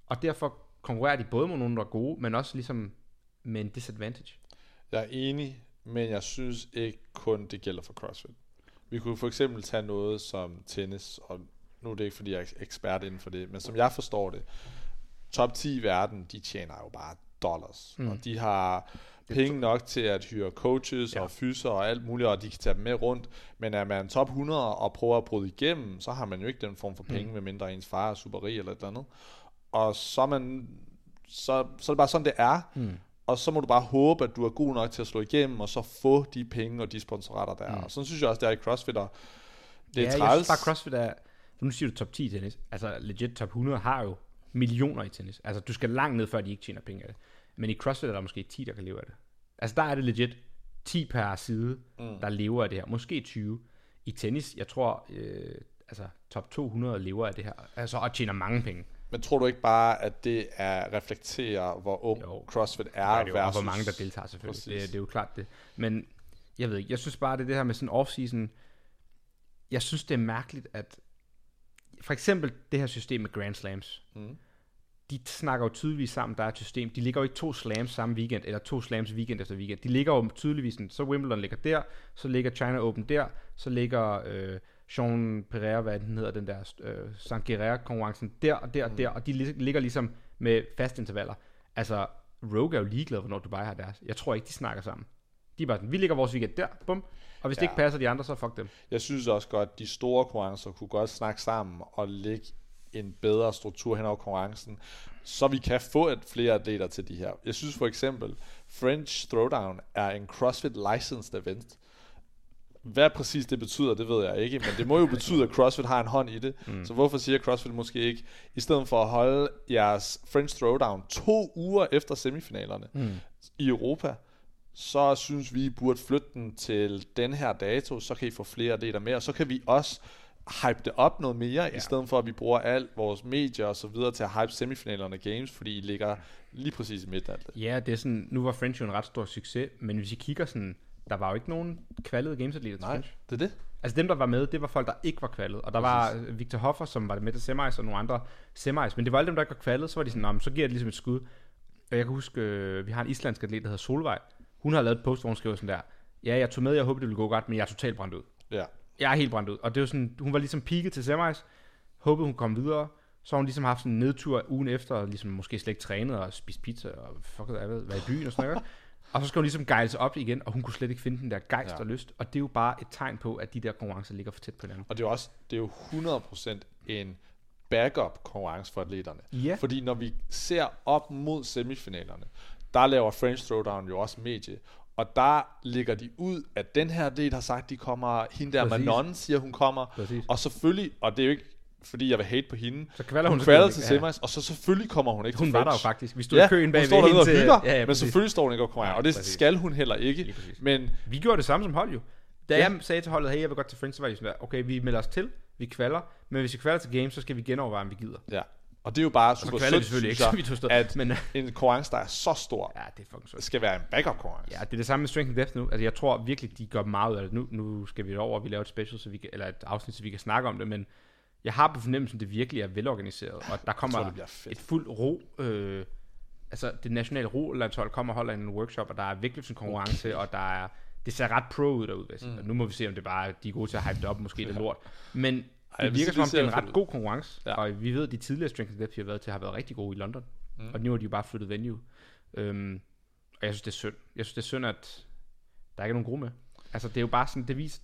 Og derfor konkurrerer de både mod nogen, der er gode, men også ligesom med en disadvantage. Jeg er enig, men jeg synes ikke kun det gælder for CrossFit. Vi kunne for eksempel tage noget som tennis, og nu er det ikke fordi jeg er ekspert inden for det, men som jeg forstår det, top 10 i verden, de tjener jo bare dollars, mm. og de har penge nok til at hyre coaches ja. og fyser og alt muligt, og de kan tage dem med rundt, men er man top 100 og prøver at bryde igennem, så har man jo ikke den form for penge, mm. medmindre ens far er superrig eller et eller andet. Og så er man så, så er det bare sådan, det er. Mm. Og så må du bare håbe, at du er god nok til at slå igennem, og så få de penge og de sponsorater der. Mm. Og sådan synes jeg også, det er i CrossFit, og det er ja, jeg træls. synes bare, CrossFit er... Nu siger du top 10 i tennis. Altså legit top 100 har jo millioner i tennis. Altså du skal langt ned, før de ikke tjener penge af det. Men i CrossFit er der måske 10, der kan leve af det. Altså der er det legit 10 per side, mm. der lever af det her. Måske 20. I tennis, jeg tror, øh, altså top 200 lever af det her. Altså og tjener mange penge. Men tror du ikke bare, at det er reflekterer, hvor ung Jo. CrossFit er, Ja, det er jo, versus... hvor mange der deltager selvfølgelig. Det, det er jo klart det. Men jeg ved ikke, jeg synes bare, det det her med sådan off-season. Jeg synes, det er mærkeligt, at for eksempel det her system med Grand Slams. Mm. De snakker jo tydeligvis sammen, der er et system. De ligger jo ikke to slams samme weekend, eller to slams weekend efter weekend. De ligger jo tydeligvis, sådan, så Wimbledon ligger der, så ligger China Open der, så ligger øh, Sean Pereira, hvad den hedder, den der øh, St. Guerrero-konkurrencen der og der og der, og de lig- ligger ligesom med faste intervaller. Altså, Rogue er jo ligeglad, hvornår Dubai har deres. Jeg tror ikke, de snakker sammen. De er bare sådan, vi ligger vores weekend der, bum. Og hvis ja. det ikke passer de andre, så fuck dem. Jeg synes også godt, at de store konkurrencer kunne godt snakke sammen og lægge en bedre struktur hen over konkurrencen, så vi kan få et flere atleter til de her. Jeg synes for eksempel, French Throwdown er en CrossFit licensed event. Hvad præcis det betyder, det ved jeg ikke, men det må jo betyde, at CrossFit har en hånd i det. Mm. Så hvorfor siger CrossFit måske ikke, i stedet for at holde jeres French Throwdown to uger efter semifinalerne mm. i Europa, så synes vi, I burde flytte den til den her dato, så kan I få flere atleter med, og så kan vi også hype det op noget mere, ja. i stedet for at vi bruger alt vores medier og så videre til at hype semifinalerne games, fordi I ligger lige præcis i midten af det. Ja, det er sådan, nu var French jo en ret stor succes, men hvis I kigger sådan, der var jo ikke nogen kvalede gamesatleter til Nej, det er det. Altså dem, der var med, det var folk, der ikke var kvalet. Og der var Victor Hoffer, som var med til semis, og nogle andre semis. Men det var alle dem, der ikke var kvalet, så var de sådan, "Nå, men så giver det ligesom et skud. Og jeg kan huske, øh, vi har en islandsk atlet, der hedder Solvej. Hun har lavet et post, hvor hun skriver sådan der, ja, jeg tog med, jeg håber, det ville gå godt, men jeg er totalt brændt ud. Ja. Jeg er helt brændt ud. Og det var sådan, hun var ligesom peaked til semis, håbede hun kom videre, så har hun ligesom haft sådan en nedtur ugen efter, og ligesom måske slet ikke trænet og spist pizza og fuck jeg ved, været i byen og sådan noget. Og så skal hun ligesom gejle sig op igen, og hun kunne slet ikke finde den der gejst ja. Og lyst. Og det er jo bare et tegn på, at de der konkurrencer ligger for tæt på hinanden. Og det er jo også det er jo 100% en backup konkurrence for atleterne. Ja. Fordi når vi ser op mod semifinalerne, der laver French Throwdown jo også medie. Og der ligger de ud, at den her atlet har sagt, de kommer, hende der Præcis. Manon siger, hun kommer. Præcis. Og selvfølgelig, og det er jo ikke, fordi jeg vil hate på hende, Så kvalder hun, hun kvalder til Ja. og så selvfølgelig kommer hun ikke Hun var der jo faktisk. Vi stod i køen hun bagved står hende til- hygger, Ja, ja, men selvfølgelig står hun ikke og konkurrerer, Nej, og det præcis. skal hun heller ikke. Men Vi gjorde det samme som hold jo. Da Ja. jeg sagde til holdet, hey, jeg vil godt til Friends, så var de sådan der, okay, vi melder os til, vi kvalder, men hvis vi kvalder til game, så skal vi genoverveje, om vi gider. ja, og det er jo bare super sødt, synes ikke, jeg, vi stå. at Men en konkurrence, der er så stor, ja, det er sødt. skal være en backup konkurrence. Ja, det er det samme med Strength and Depth nu. Altså, jeg tror virkelig, de gør meget ud af det. Nu, nu skal vi over, og vi laver et special, så vi kan, eller et afsnit, så vi kan snakke om det, men jeg har på fornemmelsen, det virkelig er velorganiseret, og der kommer tror, det et fuldt ro, øh, altså det nationale ro-landshold kommer og holder en workshop, og der er virkelig en konkurrence, og der er, det ser ret pro ud derude, mm. og nu må vi se, om det bare er, de er gode til at hype det op, måske det er lort, men jeg det virker som om, det er en ret god konkurrence, Ja. ja. og vi ved, at de tidligere Strength Depth, vi har været til, har været rigtig gode i London, mm. og nu har de jo bare flyttet venue, øhm, og jeg synes, det er synd. Jeg synes, det er synd, at der ikke er nogen gode med. Altså, det er jo bare sådan, det viser...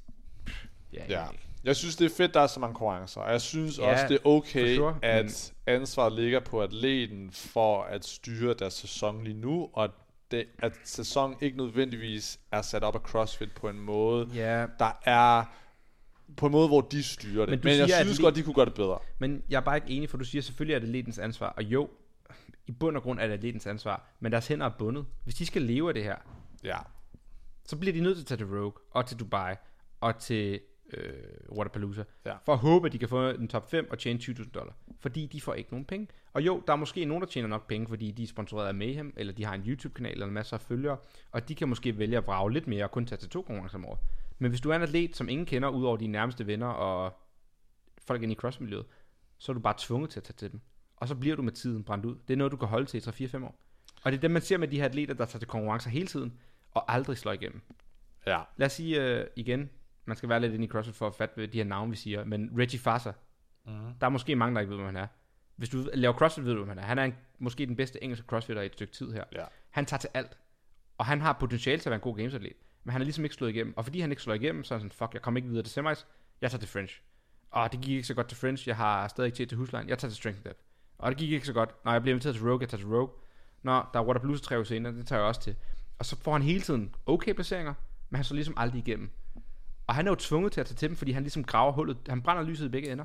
Ja, Ja. ja. Jeg synes, det er fedt, der er så mange konkurrencer. Og jeg synes Ja, også, det er okay, sure, at ansvaret ligger på atleten for at styre deres sæson lige nu, og det, at sæsonen ikke nødvendigvis er sat op af CrossFit på en måde, ja, der er på en måde, hvor de styrer det. Men Men, jeg synes godt, de kunne gøre det bedre. men jeg er bare ikke enig, for du siger selvfølgelig, at det atletens ansvar. Og jo, i bund og grund er det atletens ansvar, men deres hænder er bundet. Hvis de skal leve af det her, Ja. så bliver de nødt til at tage til Rogue, og til Dubai, og til øh, Waterpalooza, Ja. for at håbe, at de kan få en top 5 og tjene 20.000 dollar. Fordi de får ikke nogen penge. Og jo, der er måske nogen, der tjener nok penge, fordi de er sponsoreret af Mayhem, eller de har en YouTube-kanal eller masser af følgere, og de kan måske vælge at vrage lidt mere og kun tage til to konkurrencer om året. Men hvis du er en atlet, som ingen kender, udover dine nærmeste venner og folk inde i crossmiljøet, så er du bare tvunget til at tage til dem. Og så bliver du med tiden brændt ud. Det er noget, du kan holde til i 3-4-5 år. Og det er det, man ser med de her atleter, der tager til konkurrencer hele tiden, og aldrig slår igennem. Ja. Lad os sige uh, igen, man skal være lidt inde i CrossFit for at fatte de her navne, vi siger, men Reggie Farser, Mhm. der er måske mange, der ikke ved, hvem han er. Hvis du laver CrossFit, ved du, hvem han er. Han er en, måske den bedste engelske CrossFitter i et stykke tid her. Ja. Han tager til alt. Og han har potentiale til at være en god gamesatlet. Men han er ligesom ikke slået igennem. Og fordi han ikke slår igennem, så er han sådan, fuck, jeg kommer ikke videre til semis. Jeg tager til French. Og det gik ikke så godt til French. Jeg har stadig ikke til til huslejen. Jeg tager til Strength Depth. Og det gik ikke så godt. Når jeg bliver inviteret til Rogue, jeg tager til Rogue. Når der er Waterpalooza tre uger senere, det tager jeg også til. Og så får han hele tiden okay placeringer, men han slår ligesom aldrig igennem. Og han er jo tvunget til at tage til dem, fordi han ligesom graver hullet. Han brænder lyset i begge ender.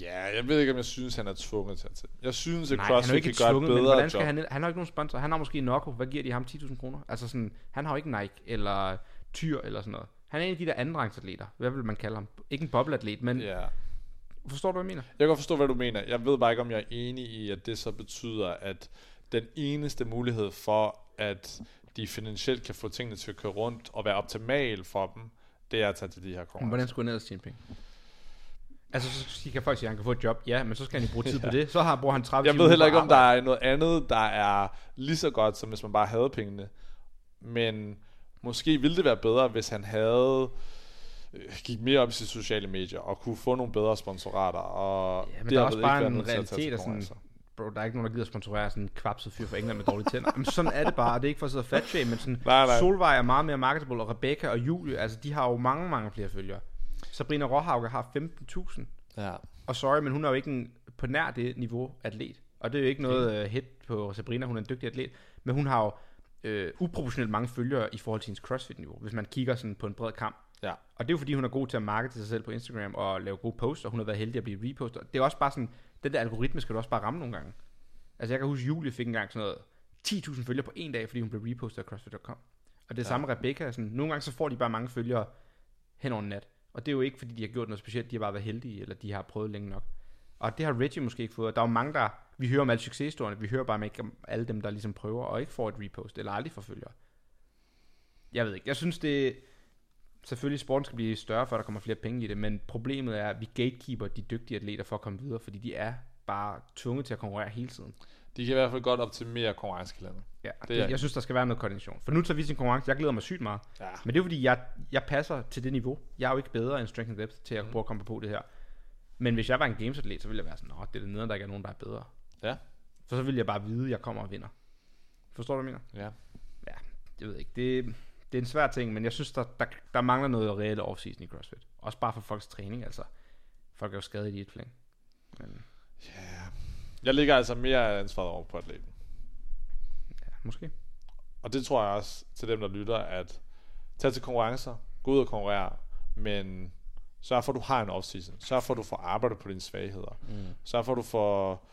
Ja, jeg ved ikke, om jeg synes, han er tvunget til at tage. Jeg synes, at Nej, han er CrossFit ikke kan gøre et tvunget, men bedre hvordan skal job. han... Han har ikke nogen sponsor. Han har måske Nokko. Hvad giver de ham? 10.000 kroner? Altså sådan, han har jo ikke Nike eller Tyr eller sådan noget. Han er en af de der andenrangsatleter. Hvad vil man kalde ham? Ikke en bobleatlet, men Ja. forstår du, hvad jeg mener? Jeg kan godt forstå, hvad du mener. Jeg ved bare ikke, om jeg er enig i, at det så betyder, at den eneste mulighed for, at de finansielt kan få tingene til at køre rundt og være optimal for dem, det er at tage til de her Men konkurrencer. hvordan skulle han ellers tjene penge? Altså, så kan folk sige, at han kan få et job. Ja, men så skal han jo bruge tid på det. Så har, bruger han 30 Jeg timer ved heller på ikke, om der arbejde. er noget andet, der er lige så godt, som hvis man bare havde pengene. Men måske ville det være bedre, hvis han havde øh, gik mere op i sine sociale medier og kunne få nogle bedre sponsorater. Og Ja, men der er også bare være en nødt til at tage realitet sådan, konkurrencer. Bro, der er ikke nogen, der gider sponsorere sådan en kvapset fyr fra England med dårlige tænder. Men sådan er det bare, og det er ikke for at sidde og fat shame, men sådan, Nej, nej. Solvej er meget mere marketable, og Rebecca og Julie, altså de har jo mange, mange flere følgere. Sabrina Råhauke har 15.000, Ja. og sorry, men hun er jo ikke en, på nær det niveau atlet. Og det er jo ikke noget uh, hit på Sabrina, hun er en dygtig atlet, men hun har jo øh, uproportionelt mange følgere i forhold til hendes CrossFit-niveau, hvis man kigger sådan på en bred kamp. Ja. Og det er jo fordi, hun er god til at markete sig selv på Instagram og lave gode posts, og hun har været heldig at blive repostet. Det er også bare sådan, den der algoritme skal du også bare ramme nogle gange. Altså jeg kan huske, Julie fik engang sådan noget 10.000 følgere på en dag, fordi hun blev repostet af CrossFit.com. Og det ja. samme Rebecca, sådan, nogle gange så får de bare mange følgere hen over en nat. Og det er jo ikke, fordi de har gjort noget specielt, de har bare været heldige, eller de har prøvet længe nok. Og det har Reggie måske ikke fået. Der er jo mange, der... Vi hører om alle succeshistorierne, vi hører bare ikke om alle dem, der ligesom prøver og ikke får et repost, eller aldrig får følgere. Jeg ved ikke. Jeg synes, det... Selvfølgelig, sporten skal blive større, før der kommer flere penge i det, men problemet er, at vi gatekeeper de dygtige atleter for at komme videre, fordi de er bare tvunget til at konkurrere hele tiden. De kan i hvert fald godt optimere konkurrencekalenderen. Ja, Det det jeg synes, der skal være noget koordination. For nu tager vi sin konkurrence. Jeg glæder mig sygt meget. Ja. Men det er fordi, jeg, jeg passer til det niveau. Jeg er jo ikke bedre end Strength and Depth til at Mhm. prøve at komme på det her. Men hvis jeg var en gamesatlet, så ville jeg være sådan, Nå, det er det nederen, der ikke er nogen, der er bedre. Ja. For så ville jeg bare vide, at jeg kommer og vinder. Forstår du, hvad jeg mener? Ja. Ja, jeg ved ikke. Det, det er en svær ting, men jeg synes, der, der, der mangler noget reelt offseason i CrossFit. Også bare for folks træning, altså. Folk er jo skadet i et flæng. Men Jeg ligger altså mere ansvaret over på atleten. ja, måske. Og det tror jeg også til dem, der lytter, at tage til konkurrencer, gå ud og konkurrere, men sørg for, at du har en off-season. Sørg for, at du får arbejdet på dine svagheder. Mm. Sørg for, at du får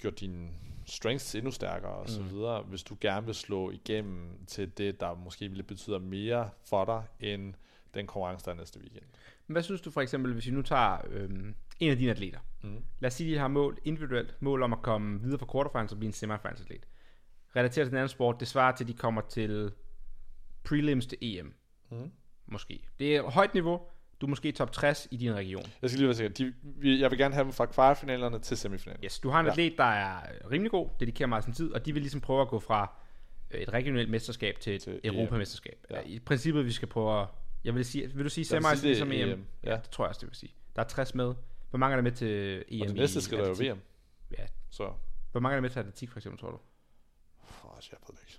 gjort dine strengths endnu stærkere og så videre, hvis du gerne vil slå igennem til det, der måske ville betyde mere for dig, end den konkurrence, der er næste weekend. Hvad synes du for eksempel, hvis vi nu tager øhm, en af dine atleter? Mm. Lad os sige, at de har mål individuelt, mål om at komme videre fra quarterfinals og blive en semifinals atlet. Relateret til den anden sport, det svarer til, at de kommer til prelims til EM. Mm. Måske. Det er højt niveau. Du er måske top 60 i din region. Jeg skal lige være sikker. De, vi, jeg vil gerne have dem fra kvartfinalerne til semifinalen. Yes, du har en Ja. atlet, der er rimelig god, dedikerer meget sin tid, og de vil ligesom prøve at gå fra øh, et regionalt mesterskab til et Til Europamesterskab. Ja. Ja. I princippet, vi skal prøve at... Jeg vil sige, vil du sige sige, det ligesom er EM? EM, ja. det tror jeg også, det vil sige. Der er 60 med. Hvor mange er der med til EM Og det næste skal der jo? VM. Ja. Så, Hvor mange er der med til atletik, for eksempel, tror du? oh, jeg ved det ikke.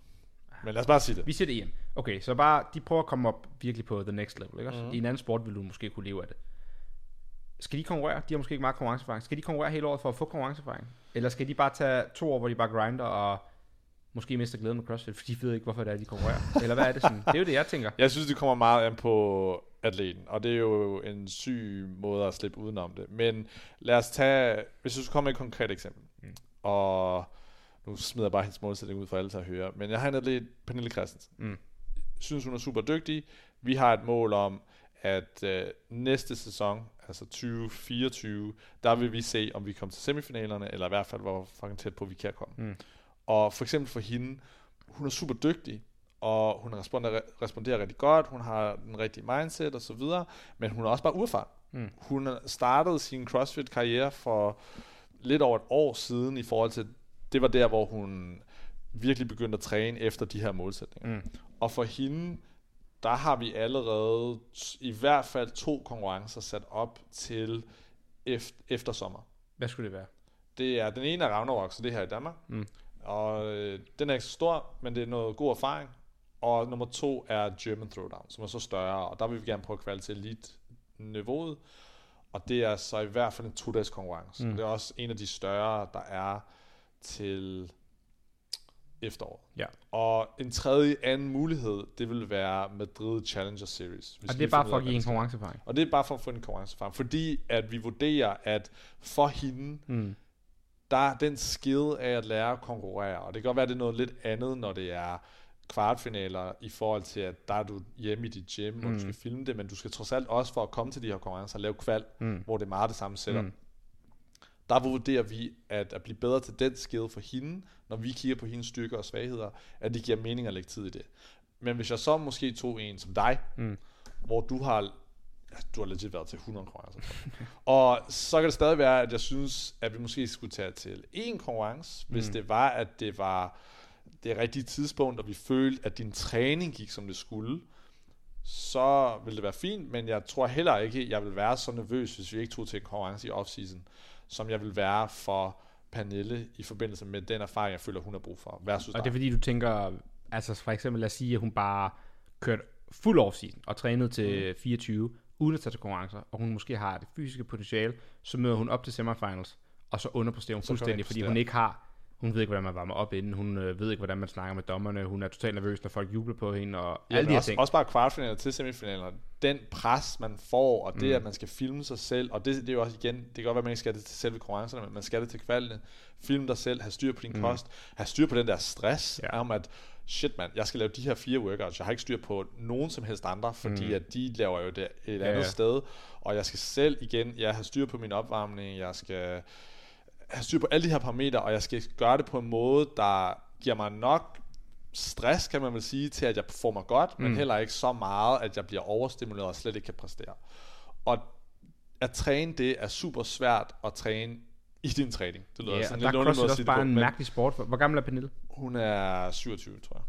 Men lad os bare sige det. Vi siger det EM. Okay, så bare, de prøver at komme op virkelig på the next level, ikke også? Mhm. I en anden sport vil du måske kunne leve af det. Skal de konkurrere? De har måske ikke meget konkurrenceerfaring. Skal de konkurrere hele året for at få konkurrenceerfaring? Eller skal de bare tage to år, hvor de bare grinder og måske mister glæden med CrossFit, for de ved ikke, hvorfor det er, de konkurrerer? Eller hvad er det sådan? Det er jo det, jeg tænker. Jeg synes, det kommer meget an på atleten, og det er jo en syg måde at slippe udenom det. Men lad os tage, hvis du skal komme med et konkret eksempel, mm. og nu smider jeg bare hendes målsætning ud for alle til at høre, men jeg har en atlet, Pernille Christensen. Mm. Synes, hun er super dygtig. Vi har et mål om, at øh, næste sæson, altså 2024, der vil vi se, om vi kommer til semifinalerne, eller i hvert fald, hvor fucking tæt på vi kan komme. Mm. Og for eksempel for hende, hun er super dygtig, og hun responderer, responderer rigtig godt, hun har den rigtige mindset og så videre, men hun er også bare uerfaren. Mm. Hun startede sin CrossFit-karriere for lidt over et år siden i forhold til, det var der, hvor hun virkelig begyndte at træne efter de her målsætninger. Mm. Og for hende, der har vi allerede i hvert fald to konkurrencer sat op til efter, efter sommer. Hvad skulle det være? Det er, den ene er Ragnarok, så det er her i Danmark. Mm. Og øh, den er ikke så stor, men det er noget god erfaring. Og nummer to er German Throwdown, som er så større, og der vil vi gerne prøve at kvalde til elite-niveauet. Og det er så i hvert fald en to-dages konkurrence. Mm. Mm. Det er også en af de større, der er til efteråret. Ja. Og en tredje anden mulighed, det vil være Madrid Challenger Series. Og det er bare for at give en konkurrenceerfaring. Og det er bare for at få en konkurrenceerfaring. Fordi at vi vurderer, at for hende, Mm. der er den skill af at lære at konkurrere, og det kan godt være, at det er noget lidt andet, når det er kvartfinaler, i forhold til, at der er du hjemme i dit gym, hvor Mm. du skal filme det, men du skal trods alt også for at komme til de her konkurrencer, lave kval, Mm. hvor det er meget det samme setup. Mm. Der vurderer vi, at at blive bedre til den skill for hende, når vi kigger på hendes styrker og svagheder, at det giver mening at lægge tid i det. Men hvis jeg så måske tog en som dig, Mm. hvor du har du har legit været til 100 konkurrencer. og så kan det stadig være, at jeg synes, at vi måske skulle tage til én konkurrence, hvis Mm. det var, at det var det rigtige tidspunkt, og vi følte, at din træning gik, som det skulle, så ville det være fint, men jeg tror heller ikke, jeg vil være så nervøs, hvis vi ikke tog til en konkurrence i off-season, som jeg vil være for Pernille i forbindelse med den erfaring, jeg føler, hun har brug for, versus Og det er fordi, du tænker, altså for eksempel lad os sige, at hun bare kørte fuld off-season og trænede til mm. 24, uden at tage til konkurrencer, og hun måske har det fysiske potentiale, så møder hun op til semifinals, og så underpresterer hun Så fuldstændig, fordi hun ikke har, hun ved ikke, hvordan man varmer op inden, hun øh, ved ikke, hvordan man snakker med dommerne, hun er totalt nervøs, når folk jubler på hende, og Ja, alle de her også, ting. også bare kvartfinaler til semifinaler. Den pres, man får, og det, Mm. at man skal filme sig selv, og det, det er jo også igen, det kan godt være, at man ikke skal det til selve konkurrencerne, men man skal det til kvalene. Film dig selv, have styr på din Mm. kost, have styr på den der stress, Ja. ja. om at, shit mand, jeg skal lave de her fire workouts, jeg har ikke styr på nogen som helst andre, fordi Mm. at de laver jo det et Ja, andet ja. sted, og jeg skal selv igen, jeg har styr på min opvarmning, jeg skal have styr på alle de her parametre, og jeg skal gøre det på en måde, der giver mig nok stress, kan man vel sige, til at jeg performer godt, men Mm. heller ikke så meget, at jeg bliver overstimuleret og slet ikke kan præstere. Og at træne det er super svært at træne i din træning. Det lyder Ja, sådan der er lidt underligt at også sige det bare på, en men mærkelig sport. Hvor gammel er Pernille? hun er 27, tror jeg.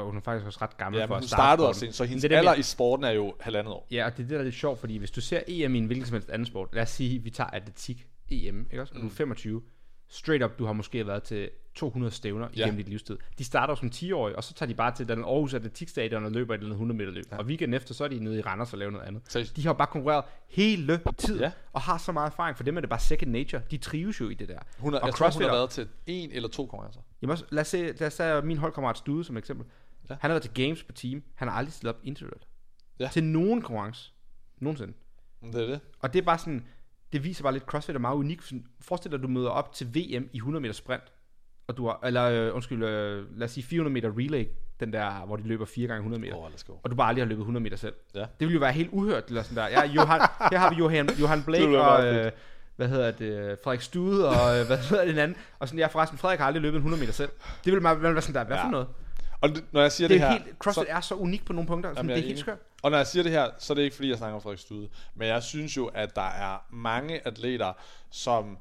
Og hun er faktisk også ret gammel Ja, for men at hun starte startede også så hendes det er det, alder jeg- i sporten er jo halvandet år. Ja, og det er det, der er lidt sjovt, fordi hvis du ser EM i en hvilken som helst anden sport, lad os sige, vi tager atletik EM, ikke også? Og du er 25, straight up, du har måske været til 200 stævner Ja. igennem dit livstid. De starter som 10-årige, og så tager de bare til den Aarhus Atletikstadion og løber et eller andet 100 meter løb. Ja. Og weekenden efter, så er de nede i Randers og laver noget andet. Seriøst? De har bare konkurreret hele tiden, Ja. og har så meget erfaring. For dem er det bare second nature. De trives jo i det der. Hun er, og jeg tror, hun har været til en eller to konkurrencer. Jamen også, lad os se, lad os tage min holdkammerat Stude som eksempel. Ja. Han har været til games på team. Han har aldrig stillet op individuelt. Ja. Til nogen konkurrence. Nogensinde. Det er det. Og det er bare sådan, det viser bare lidt, CrossFit er meget unik. Forestil dig, at du møder op til VM i 100 meter sprint, og du har, eller øh, undskyld, øh, lad os sige 400 meter relay, den der, hvor de løber 4 gange 100 meter. Oh. Og du bare aldrig har løbet 100 meter selv. Ja. Det ville jo være helt uhørt, eller sådan der. Ja, Johan, her har vi Johan, Johan Blake og, øh, hvad hedder det, Frederik Stude og øh, hvad hedder det den anden. Og sådan, ja forresten, Frederik har aldrig løbet en 100 meter selv. Det ville man være sådan der, hvad Ja. for noget? Og det, når jeg siger Det det, er her, helt, CrossFit er så unik på nogle punkter. Sådan, Jamen, det jeg er helt skørt. Og når jeg siger det her, så er det ikke fordi, jeg snakker om Frederik Stude. Men jeg synes jo, at der er mange atleter, som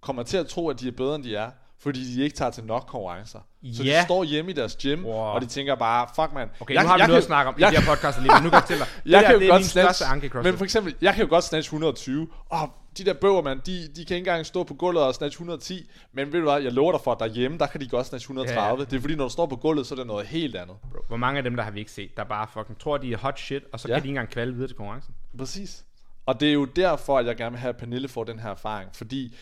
kommer til at tro, at de er bedre, end de er. Fordi de ikke tager til nok konkurrencer. Så Ja. de står hjemme i deres gym, Wow. og de tænker bare, fuck man. Okay, nu har vi noget at snakke om i jeg, det her podcast lige nu. Nu kan jeg fortælle dig. Jeg der, kan jo det er godt min største snatch, anke i men for eksempel, jeg kan jo godt snatch 120, og de der bøger, man, de, de kan ikke engang stå på gulvet og snatch 110, men ved du hvad, jeg lover dig for, at derhjemme, der kan de godt snatch 130. Ja. Det er fordi, når du står på gulvet, så er det noget helt andet. Bro, hvor mange af dem, der har vi ikke set, der bare fucking tror, de er hot shit, og så Ja. kan de ikke engang kvalde videre til konkurrencen. Præcis. Og det er jo derfor, at jeg gerne vil have, at Pernille får den her erfaring, fordi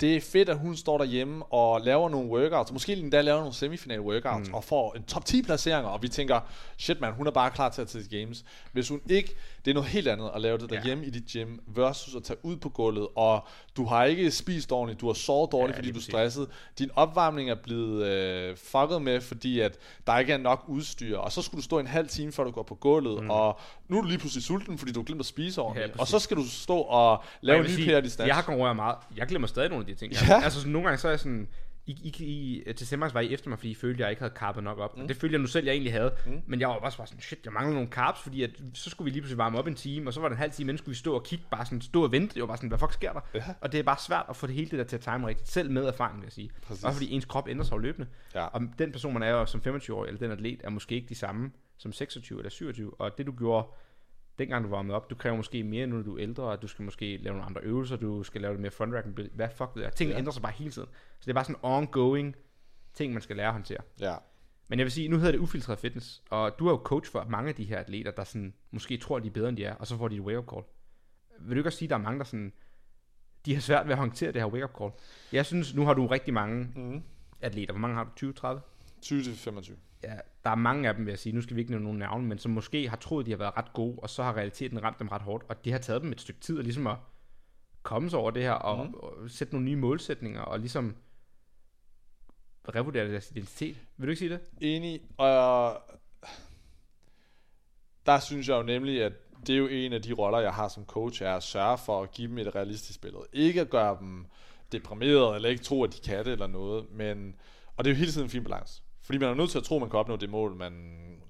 det er fedt, at hun står derhjemme og laver nogle workouts, måske endda laver nogle semifinal workouts, mm. og får en top 10 placeringer, og vi tænker, shit man, hun er bare klar til at tage til games. Hvis hun ikke, det er noget helt andet at lave det Ja. derhjemme i dit gym, versus at tage ud på gulvet, og du har ikke spist ordentligt, du har sovet dårligt, Ja, fordi du er stresset. Din opvarmning er blevet øh, fucket med, fordi at der ikke er nok udstyr, og så skulle du stå en halv time, før du går på gulvet, mm. og nu er du lige pludselig sulten, fordi du har glemt at spise ordentligt, og præcis. så skal du stå og lave en ny PR distance. Jeg har konkurreret meget. Jeg glemmer stadig nogle af de ting. Ja. Ja. Altså sådan, nogle gange så er jeg sådan, I, I, I, til Semmers var I efter mig, fordi I følte, at jeg ikke havde karpet nok op. Mm. Det følte jeg nu selv, jeg egentlig havde. Mm. Men jeg var også bare sådan, shit, jeg mangler nogle carbs, fordi at, så skulle vi lige pludselig varme op en time, og så var det en halv time, inden skulle vi stå og kigge, bare sådan stå og vente. Det var bare sådan, hvad fuck sker der? Ja. Og det er bare svært at få det hele det der til at time rigtigt, selv med erfaring, vil jeg sige. Præcis. Også fordi ens krop ændrer sig løbende. Ja. Og den person, man er jo som 25-årig, eller den atlet, er måske ikke de samme som 26 eller 27. Og det du gjorde dengang du varmede op, du kræver måske mere, nu du er ældre, og du skal måske lave nogle andre øvelser, du skal lave det mere front rack, hvad fuck ved jeg. Tingene Ja. ændrer sig bare hele tiden. Så det er bare sådan ongoing ting, man skal lære at håndtere. Ja. Men jeg vil sige, nu hedder det ufiltreret fitness, og du er jo coach for mange af de her atleter, der sådan, måske tror, de er bedre, end de er, og så får de et wake-up call. Vil du ikke også sige, at der er mange, der sådan, de har svært ved at håndtere det her wake-up call? Jeg synes, nu har du rigtig mange Mm. atleter. Hvor mange har du? 20, 30? 20 til 25. ja, der er mange af dem, vil jeg sige, nu skal vi ikke nævne nogen navne, men som måske har troet, de har været ret gode, og så har realiteten ramt dem ret hårdt, og det har taget dem et stykke tid at ligesom at komme sig over det her, og, mm. og sætte nogle nye målsætninger, og ligesom revurdere deres identitet. Vil du ikke sige det? Enig, og der synes jeg jo nemlig, at det er jo en af de roller, jeg har som coach, er at sørge for at give dem et realistisk billede. Ikke at gøre dem deprimeret, eller ikke tro, at de kan det eller noget, men, og det er jo hele tiden en fin balance. Fordi man er nødt til at tro, at man kan opnå det mål, man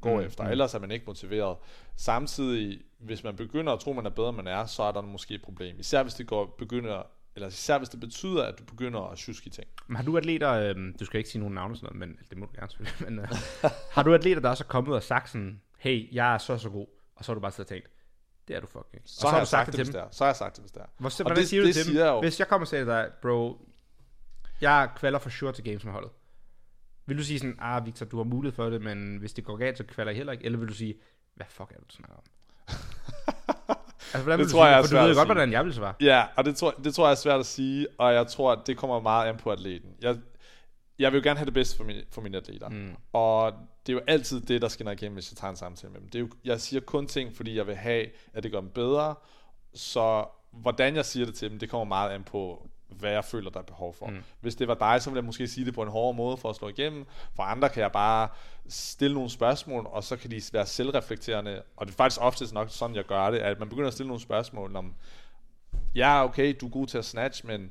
går Mm, efter, mm. ellers er man ikke motiveret. Samtidig, hvis man begynder at tro, man er bedre, end man er, så er der måske et problem. Især hvis det går, begynder, eller især hvis det betyder, at du begynder at tjuske i ting. Men har du atleter, øh, du skal ikke sige nogen navne sådan noget, men det må du gerne selvfølgelig, men øh, har du atleter, der også er kommet ud og sagt sådan, hey, jeg er så så god, og så har du bare siddet og tænkt, det er du fucking. Så, så har jeg du sagt det, til dem. det. Så har jeg sagt det, hvis det er. Hvor, hvordan det- siger du det til dem, jeg jo. hvis jeg kommer og siger til dig, bro, jeg kvalder for sure til games med holdet. Vil du sige sådan, ah Victor, du har mulighed for det, men hvis det går galt, så kvalder jeg heller ikke? Eller vil du sige, hvad fuck er det, du snakker om? altså, hvordan Det du tror sige, jeg er for du svært ved at godt, hvordan jeg vil svare. Ja, og det tror, det tror jeg er svært at sige, og jeg tror, at det kommer meget an på atleten. Jeg, jeg vil jo gerne have det bedste for, min, for mine atleter. Mm. Og det er jo altid det, der skinner igennem, hvis jeg tager en samtale med dem. Det er jo, jeg siger kun ting, fordi jeg vil have, at det gør dem bedre. Så hvordan jeg siger det til dem, det kommer meget an på, hvad jeg føler, der er behov for. Mm. Hvis det var dig, så ville jeg måske sige det på en hårdere måde for at slå igennem. For andre kan jeg bare stille nogle spørgsmål, og så kan de være selvreflekterende. Og det er faktisk oftest nok sådan, jeg gør det, at man begynder at stille nogle spørgsmål om, ja, okay, du er god til at snatch, men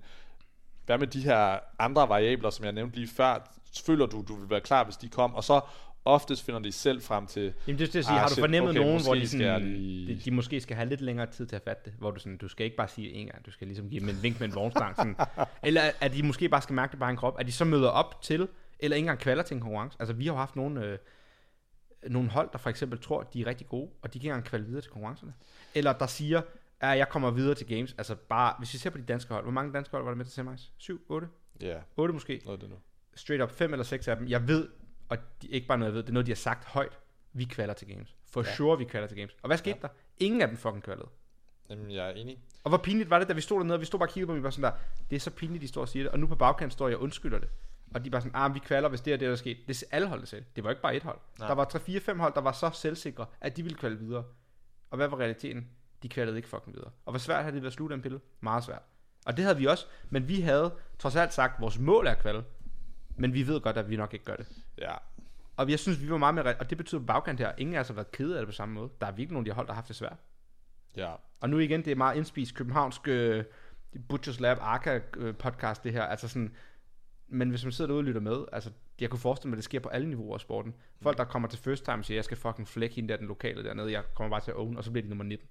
hvad med de her andre variabler, som jeg nævnte lige før? Føler du, du vil være klar, hvis de kom? Og så oftest finder de selv frem til, Jamen det er jeg siger. Ah, har du fornemmet okay, nogen, hvor de, sådan, lige- de, de, måske skal have lidt længere tid til at fatte det, hvor du sådan, du skal ikke bare sige en gang, du skal ligesom give dem en vink med en vognstang, sådan. eller at de måske bare skal mærke det bare en krop, at de så møder op til, eller ikke engang kvalder til en konkurrence. Altså vi har jo haft nogle, øh, nogle hold, der for eksempel tror, at de er rigtig gode, og de kan ikke engang kvalde videre til konkurrencerne. Eller der siger, at jeg kommer videre til games. Altså bare, hvis vi ser på de danske hold, hvor mange danske hold var der med til semis? 7, 8? ja, 8 måske? noget det nu. straight up fem eller seks af dem. Jeg ved, og de, ikke bare noget, jeg ved, det er noget, de har sagt højt. Vi kvalder til games. For Ja. sure, vi kvalder til games. Og hvad skete Ja. der? Ingen af dem fucking kvalede. Jamen, jeg er enig. Og hvor pinligt var det, da vi stod dernede, og vi stod bare og kiggede på dem, vi var sådan der, det er så pinligt, de står og siger det. Og nu på bagkant står jeg og undskylder det. Og de bare sådan, ah, vi kvalder, hvis det er det, der er sket. Det er alle hold, sagde det. Var ikke bare et hold. Nej. Der var 3-4-5 hold, der var så selvsikre, at de ville kvalde videre. Og hvad var realiteten? De kvalede ikke fucking videre. Og hvor svært havde det været at slutte en pille? Meget svært. Og det havde vi også, men vi havde trods alt sagt, at vores mål er at kvalde. Men vi ved godt, at vi nok ikke gør det. Ja, Og jeg synes, vi var meget mere... re- Og det betyder på bagkant her, ingen af os har været kede af det på samme måde. Der er virkelig nogle af de hold, der har haft det svært. ja. Og nu igen, det er meget indspist københavnsk øh, Butchers Lab Arca øh, podcast, det her. Altså sådan, men hvis man sidder derude og lytter med, altså, jeg kunne forestille mig, at det sker på alle niveauer af sporten. Folk, der kommer til first time, siger, jeg skal fucking flække hende der, den lokale dernede, jeg kommer bare til at own, og så bliver de nummer 19.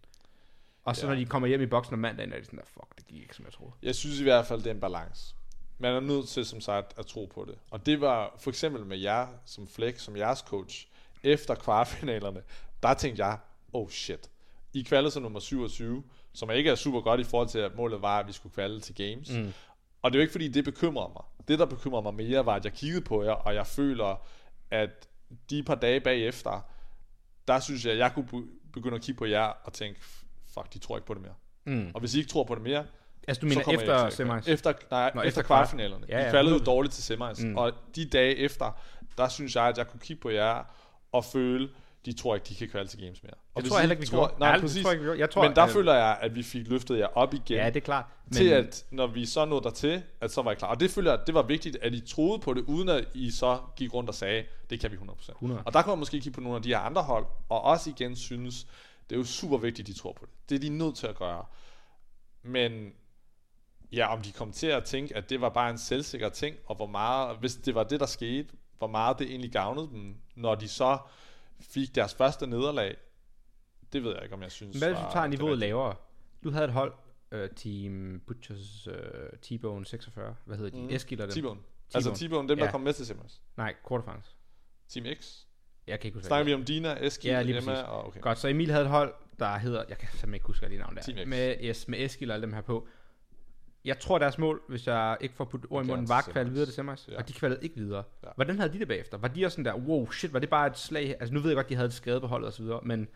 Og så Ja. når de kommer hjem i boksen om mandagen, er de sådan der, fuck, det gik ikke, som jeg troede. Jeg synes i hvert fald, det er en balance. Man er nødt til, som sagt, at tro på det. Og det var for eksempel med jer som Fleck, som jeres coach, efter kvartfinalerne, der tænkte jeg, oh shit. I kvalde som nummer 27, som ikke er super godt i forhold til, at målet var, at vi skulle kvalde til games. Mm. Og det er jo ikke fordi, det bekymrer mig. Det, der bekymrer mig mere, var, at jeg kiggede på jer, og jeg føler, at de par dage bagefter, der synes jeg, at jeg kunne be- begynde at kigge på jer og tænke, fuck, de tror ikke på det mere. Mm. Og hvis I ikke tror på det mere, Altså, du mener efter at semis? Efter, nej, Nå, efter, kvartfinalerne. Ja, Ja, I kvalede 100%. dårligt til semis. Mm. Og de dage efter, der synes jeg, at jeg kunne kigge på jer og føle, de tror ikke, de kan kvalde til games mere. Og Det tror jeg heller ikke, vi tror. Nej, præcis. tror jeg ikke. Jeg tror, men der øh, føler jeg, at vi fik løftet jer op igen. Ja, det er klart. Men, til at, når vi så nåede dertil, at så var jeg klar. Og det føler jeg, det var vigtigt, at I troede på det, uden at I så gik rundt og sagde, det kan vi 100%. 100. Og der kan man måske kigge på nogle af de her andre hold, og også igen synes, det er jo super vigtigt, de tror på det. Det er de nødt til at gøre. Men ja, om de kom til at tænke, at det var bare en selvsikker ting, og hvor meget, hvis det var det, der skete, hvor meget det egentlig gavnede dem, når de så fik deres første nederlag, det ved jeg ikke, om jeg synes Hvad hvis du tager niveauet lavere? Du havde et hold, uh, Team Butchers uh, T-Bone 46. Hvad hedder de? Mm. Eskild og dem. T-Bone. Altså T-Bone, dem der Ja. kom med til Simmers. Nej, quarterfinals. Team X. Jeg kan ikke huske Snakker vi om Dina, Eskild, Ja, lige Emma og okay. Godt, så Emil havde et hold, der hedder, jeg kan simpelthen ikke huske, hvad de navn der Team X. Med, yes, med Eskild og alle dem her på. Jeg tror, deres mål, hvis jeg ikke får puttet ord i munden, var at kvalde videre til semis. Ja. Og de kvalede ikke videre. Ja. Hvordan havde de det bagefter? Var de også sådan der, wow, shit, var det bare et slag? Altså nu ved jeg godt, de havde et skade på holdet og så videre, men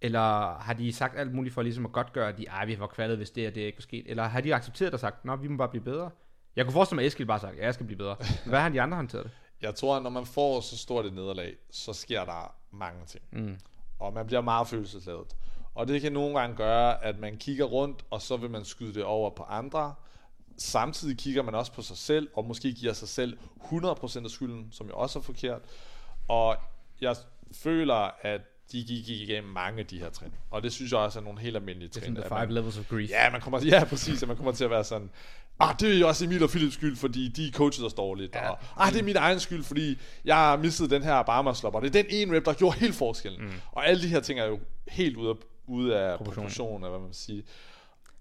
eller har de sagt alt muligt for ligesom at godt gøre, at de, ej, vi var kvalet, hvis det og det ikke var sket? Eller har de accepteret og sagt, nå, vi må bare blive bedre? Jeg kunne forestille mig, at Eskild bare sagt, ja, jeg skal blive bedre. Hvad har de andre håndteret det? Jeg tror, at når man får så stort et nederlag, så sker der mange ting. Mm. Og man bliver meget følelsesladet. Og det kan nogle gange gøre, at man kigger rundt, og så vil man skyde det over på andre. Samtidig kigger man også på sig selv, og måske giver sig selv 100% af skylden, som jo også er forkert. Og jeg føler, at de gik igennem mange af de her trin. Og det synes jeg også er nogle helt almindelige Det er trin. the at five man- levels of grief. Ja, man kommer, ja, præcis, at man kommer til at være sådan, ah, det er jo også Emil og Philips skyld, fordi de coachede os dårligt, Ja. og ah, det er min egen skyld, fordi jeg har mistet den her barmerslop, og det er den ene rep, der gjorde helt forskellen. Mm. Og alle de her ting er jo helt ude af, ude af Proportion. proportion, eller hvad man vil sige.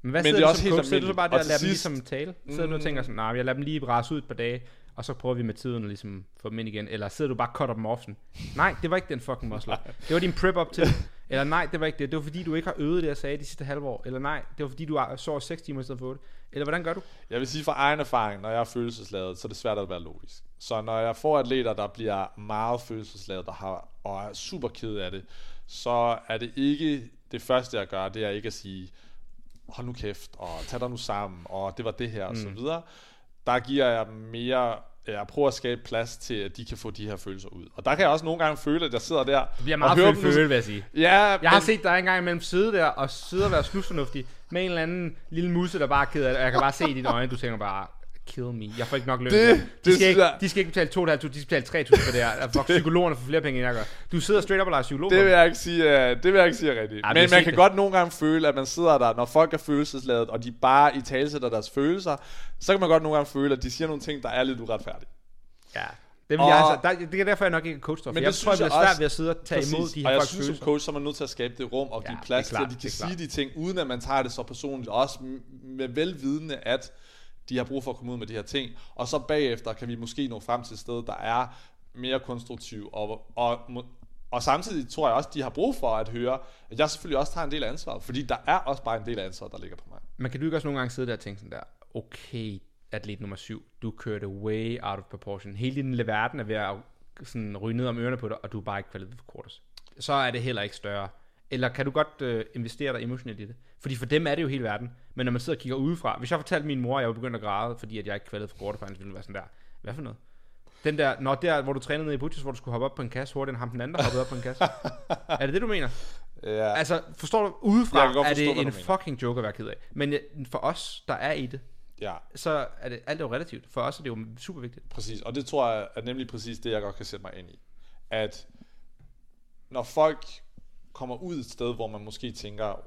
Men hvad Men sidder det er du også helt? Sidder du så almindeligt. bare der Og og lader dem ligesom tale? Sidder du og tænker sådan, nej, jeg lader dem lige rase ud et par dage, og så prøver vi med tiden at ligesom få dem ind igen? Eller sidder du bare og cutter dem off sådan, nej, det var ikke den fucking muscle. Det var din prep op til. Eller nej, det var ikke det. Det var fordi, du ikke har øvet det, jeg sagde de sidste halve år. Eller nej, det var fordi, du har- sov 6 timer i stedet for 8. Eller hvordan gør du? Jeg vil sige fra egen erfaring, når jeg er følelsesladet, så er det svært at være logisk. Så når jeg får atleter, der bliver meget følelsesladet der har, og er super ked af det, så er det ikke det første, jeg gør, det er ikke at sige, hold nu kæft, og tag dig nu sammen, og det var det her, og så videre. Der giver jeg mere, jeg prøver at skabe plads til, at de kan få de her følelser ud. Og der kan jeg også nogle gange føle, at jeg sidder der Det bliver meget føle føle, vil jeg sige. Ja, Jeg har set dig engang imellem sidde der og sidde og være snusfornuftig med en eller anden lille musse, der bare er ked af det. Og jeg kan bare se i dine øjne, du tænker bare, kill me. Jeg får ikke nok løn. Det- de, det skal ikke, jeg- de skal ikke betale 2.500, de skal betale 3.000 for det her. Fuck, psykologerne får flere penge, end jeg gør. Du sidder straight up og leger psykolog. Det vil jeg ikke sige, uh, det vil jeg ikke sige rigtigt. vi Men man kan det. godt nogle gange føle, at man sidder der, når folk er følelsesladet, og de bare i talesætter deres følelser, så kan man godt nogle gange føle, at de siger nogle ting, der er lidt uretfærdige. Ja. Det, vil Og- jeg, altså, der, det er derfor, jeg nok ikke er coach for. Men jeg det tror, jeg bliver jeg svært også- ved at sidde og tage Præcis. imod de og her jeg folks synes som følelser. coach, så er man nødt til at skabe det rum og Ja, give plads klart, til, at de kan sige klart. de ting, uden at man tager det så personligt. Også med velvidende, at de har brug for at komme ud med de her ting. Og så bagefter kan vi måske nå frem til et sted, der er mere konstruktiv. Og, og, og samtidig tror jeg også, de har brug for at høre, at jeg selvfølgelig også tager en del af ansvaret. Fordi der er også bare en del af ansvaret, der ligger på mig. Man kan du ikke også nogle gange sidde der og tænke sådan der, okay, atlet nummer syv, du kørte way out of proportion. Hele din lille verden er ved at sådan ryge ned om ørerne på dig, og du er bare ikke kvalitet for quarters. Så er det heller ikke større. Eller kan du godt øh, investere dig emotionelt i det? Fordi for dem er det jo hele verden. Men når man sidder og kigger udefra, hvis jeg fortalte min mor, at jeg var begyndt at græde, fordi at jeg ikke kvalitet for quarterfinals, ville være sådan der, hvad for noget? Den der, når der, hvor du trænede nede i Butchers, hvor du skulle hoppe op på en kasse hurtigere end ham den anden, der hoppede op på en kasse. er det det, du mener? Ja, Altså, forstår du, udefra godt er forstå, det en fucking joke at være ked af. Men øh, for os, der er i det, ja. så er det alt er jo relativt. For os er det jo super vigtigt. Præcis, og det tror jeg er nemlig præcis det, jeg godt kan sætte mig ind i. At når folk kommer ud et sted, hvor man måske tænker,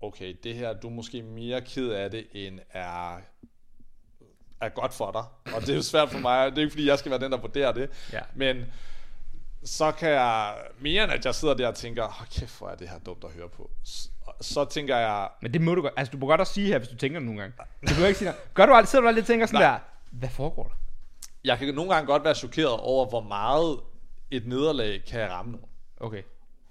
okay, det her, du er måske mere ked af det, end er, er godt for dig. Og det er jo svært for mig, det er ikke fordi, jeg skal være den, der vurderer det. Ja. Men så kan jeg, mere end at jeg sidder der og tænker, oh, kæft, hvor er det her dumt at høre på. Så, tænker jeg, Men det må du godt. Altså, du må godt også sige her, hvis du tænker det nogle gange. Du kan ikke sige noget. Gør du aldrig, sidder du aldrig og tænker sådan Nej. der, hvad foregår der? jeg kan nogle gange godt være chokeret over, hvor meget et nederlag kan ramme nogen. Okay.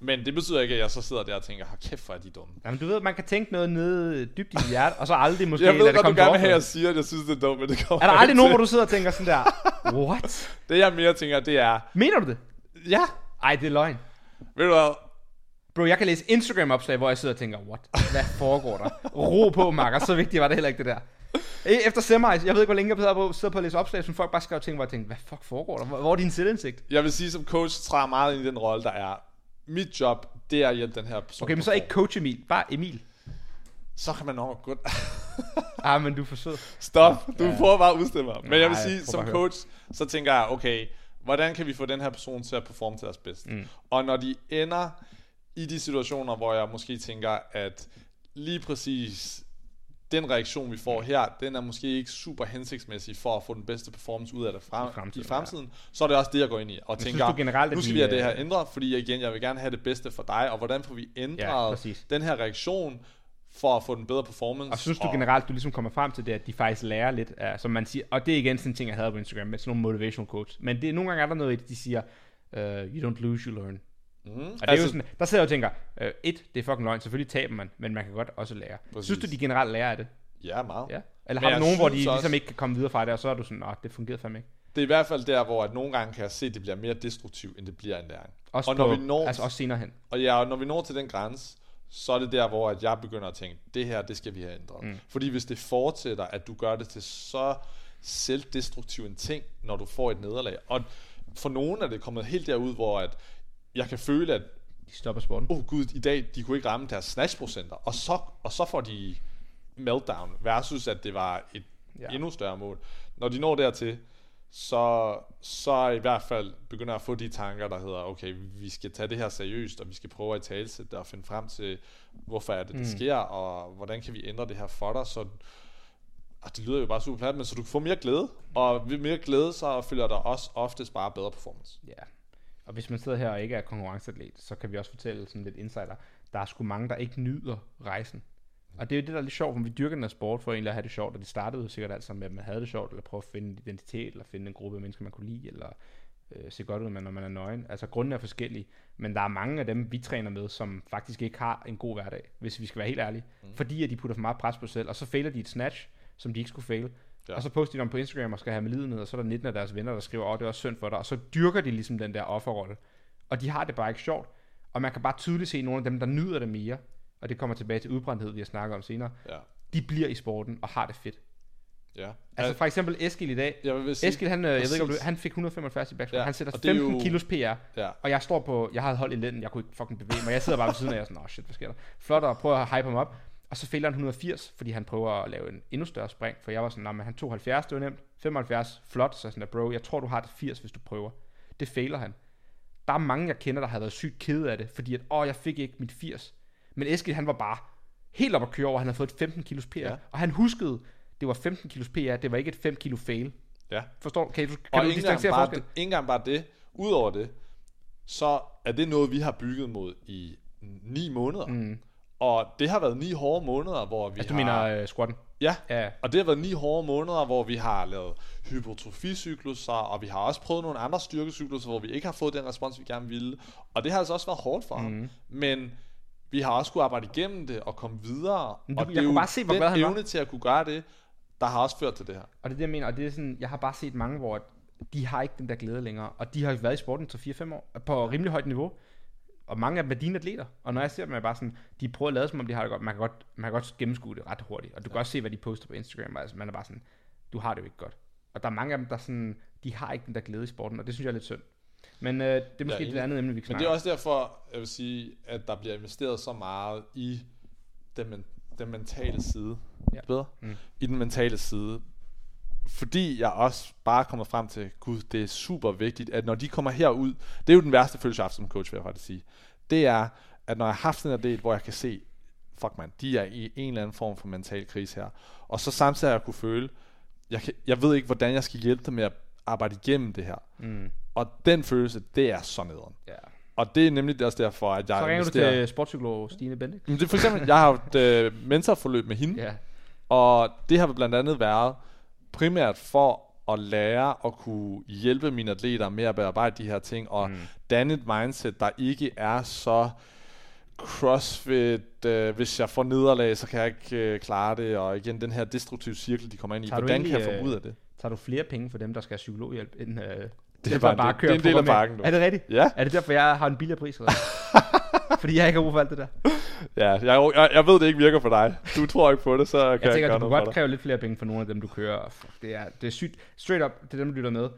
Men det betyder ikke, at jeg så sidder der og tænker, hold kæft, hvor er de dumme. Jamen, du ved, man kan tænke noget nede dybt i dit hjerte, og så aldrig måske Jeg lade ved det godt, du komme gerne vil have, jeg siger, at jeg synes, det er dumt, men det kommer Er der aldrig nogen, hvor du sidder og tænker sådan der, what? Det jeg mere tænker, det er, Mener du det? ja, Ej, det er løgn. ved du hvad, Bro, jeg kan læse Instagram-opslag, hvor jeg sidder og tænker, what? Hvad foregår der? Ro på, makker. Så vigtigt var det heller ikke det der. E- Efter semis, jeg ved ikke, hvor længe jeg sidder på, sidder på at læse opslag, som folk bare skrev ting, hvor jeg tænkte, hvad fuck foregår der? Hvor, hvor er din selvindsigt? jeg vil sige, som coach træder meget ind i den rolle, der er. Mit job, det er at hjælpe den her person. Okay, men så ikke coach Emil, bare Emil. Så kan man nok godt... Ah, men du er for sød. Stop, du Ja. prøver bare at udstille mig. Men jeg vil Nej, sige, prøv som coach, så tænker jeg, okay, hvordan kan vi få den her person til at performe til deres bedste? Mm. Og når de ender i de situationer, hvor jeg måske tænker, at lige præcis den reaktion, vi får her, den er måske ikke super hensigtsmæssig for at få den bedste performance ud af det frem, I fremtiden, i fremtiden, så er det også det, jeg går ind i. Og synes tænker, du generelt, nu skal vi have det øh, her ændret, fordi igen, jeg vil gerne have det bedste for dig, og hvordan får vi Ja, ændret præcis. den her reaktion, for at få den bedre performance? Og synes du generelt, du ligesom kommer frem til det, at de faktisk lærer lidt af, som man siger, og det er igen sådan en ting, jeg havde på Instagram, med sådan nogle motivational quotes. Men det, er nogle gange er der noget i det, de siger, uh, you don't lose, you learn. Mm, Og det altså, er jo sådan, der sidder jeg og tænker, uh, et, det er fucking løgn, selvfølgelig taber man, men man kan godt også lære. Præcis. Synes du, de generelt lærer af det? Ja, meget. Ja. Eller Men har du nogen, hvor de synes også- ligesom ikke kan komme videre fra det, og så er du sådan, åh, det fungerede fandme ikke. Det er i hvert fald der, hvor at nogle gange kan jeg se, at det bliver mere destruktivt, end det bliver en læring. Også og på, når vi når, altså også senere hen. og ja, og når vi når til den grænse, så er det der, hvor at jeg begynder at tænke, det her, det skal vi have ændret. Mm. Fordi hvis det fortsætter, at du gør det til så selvdestruktiv en ting, når du får et nederlag. Og for nogen er det kommet helt derud, hvor at jeg kan føle, at De stopper sporten. oh gud, i dag, de kunne ikke ramme deres snatchprocenter, og så, og så får de meltdown, versus at det var et Ja. endnu større mål. Når de når dertil, så, så i hvert fald begynder at få de tanker, der hedder, okay, vi skal tage det her seriøst, og vi skal prøve at talsætte det og finde frem til, hvorfor er det, det Mm. sker, og hvordan kan vi ændre det her for dig, så og det lyder jo bare super plat, men så du kan få mere glæde, og ved mere glæde, så følger der også oftest bare bedre performance. Ja. Og hvis man sidder her og ikke er konkurrenceatlet, så kan vi også fortælle sådan lidt insider. Der er sgu mange, der ikke nyder rejsen. Og det er jo det, der er lidt sjovt, når vi dyrker den her sport for egentlig at have det sjovt, og det startede jo sikkert alt sammen med, at man havde det sjovt, eller prøve at finde en identitet, eller finde en gruppe af mennesker, man kunne lide, eller øh, se godt ud, når man er nøgen. Altså grunden er forskellige, men der er mange af dem, vi træner med, som faktisk ikke har en god hverdag, hvis vi skal være helt ærlige. Mm. Fordi at de putter for meget pres på sig selv, og så fejler de et snatch, som de ikke skulle fail. Ja. Og så poster de dem på Instagram og skal have med lidenhed, og så er der 19 af deres venner, der skriver, åh, det er også synd for dig, og så dyrker de ligesom den der offerrolle. Og de har det bare ikke sjovt. Og man kan bare tydeligt se nogle af dem, der nyder det mere, og det kommer tilbage til udbrændthed, vi har snakket om senere, Ja, de bliver i sporten og har det fedt. ja. Altså for eksempel Eskild i dag. jeg vil sige, Eskild, han, øh, jeg ved ikke, om du, han fik 175 i backsquat. Ja, Han sætter og det er 15 jo- kilos PR. Ja, Og jeg står på, jeg havde holdt i lænden, jeg kunne ikke fucking bevæge mig. Jeg sidder bare ved siden af, og jeg er sådan, åh oh, shit, hvad sker der? Flot og prøver at hype ham op. Og så fælder han 180, fordi han prøver at lave en endnu større spring. For jeg var sådan, men han tog 70, det var nemt. 75, flot. Så sådan der, bro, jeg tror, du har det 80, hvis du prøver. Det fejler han. Der er mange, jeg kender, der har været sygt kede af det, fordi at, åh, jeg fik ikke mit 80. Men Eskild, han var bare helt op at køre over, han havde fået et 15 kilos PR. Ja. Og han huskede, det var 15 kilos PR, det var ikke et 5 kilo fail. Ja. Forstår? Kan du, kan Og du ikke engang, distancere bare det, ikke engang bare det. Udover det, så er det noget, vi har bygget mod i ni måneder. Mm. Og det har været ni hårde måneder, hvor vi Altså, du har... mener uh, squatten? Ja, Ja. og det har været ni hårde måneder, hvor vi har lavet hypertroficykluser, og vi har også prøvet nogle andre styrkecykluser, hvor vi ikke har fået den respons, vi gerne ville. Og det har altså også været hårdt for Mhm. ham. Men vi har også skulle arbejde igennem det og komme videre. Men du- og jeg det er kunne jo bare se, hvor den han var. evne til at kunne gøre det, der har også ført til det her. Og det er det, jeg mener, og det er sådan, jeg har bare set mange, hvor de har ikke den der glæde længere, og de har været i sporten til 4-5 år, på rimelig højt niveau, og mange af dem er dine atleter, og når jeg ser dem, er jeg bare sådan, de prøver at lade som om, de har det godt, man kan godt, man kan godt gennemskue det ret hurtigt, og du kan også se, hvad de poster på Instagram, altså man er bare sådan, du har det jo ikke godt. Og der er mange af dem, der sådan, de har ikke den der glæde i sporten, og det synes jeg er lidt synd. Men øh, det er måske enig. et andet emne, vi kan Men snakke det er også derfor, jeg vil sige, at der bliver investeret så meget i den, men, den mentale side. Ja. Bedre? Mm. I den mentale side. Fordi jeg også bare kommer frem til, gud, det er super vigtigt, at når de kommer herud, det er jo den værste følelse, jeg har haft som coach, vil jeg faktisk sige. Det er, at når jeg har haft den her del, hvor jeg kan se, fuck man, de er i en eller anden form for mental krise her. Og så samtidig har jeg kunne føle, jeg, kan, jeg ved ikke, hvordan jeg skal hjælpe dem med at arbejde igennem det her. Mm. Og den følelse, det er så nederen. Ja. Og det er nemlig også derfor, at jeg Så ringer du investerer... til sportspsykolog Stine Bendik. Men det er for eksempel, jeg har et øh, mentorforløb med hende, Ja. og det har blandt andet været primært for at lære at kunne hjælpe mine atleter med at bearbejde de her ting, og mm. danne et mindset, der ikke er så crossfit, øh, hvis jeg får nederlag, så kan jeg ikke øh, klare det, og igen den her destruktive cirkel, de kommer ind i. Tager Hvordan kan jeg egentlig, få ud af det? Tager du flere penge for dem, der skal have psykologhjælp, end øh, Det er bare, bare, det, det er en del af pakken. Er det rigtigt? Ja, Er det derfor, jeg har en billigere pris? eller? Fordi jeg ikke har brug for alt det der. ja jeg, jeg, jeg ved, det ikke virker for dig. Du tror ikke på det, så kan jeg, Jeg tænker, gøre du noget godt kræve lidt flere penge for nogle af dem, du kører. Fuck, det er, det er sygt. Straight up, det er dem, du lytter med.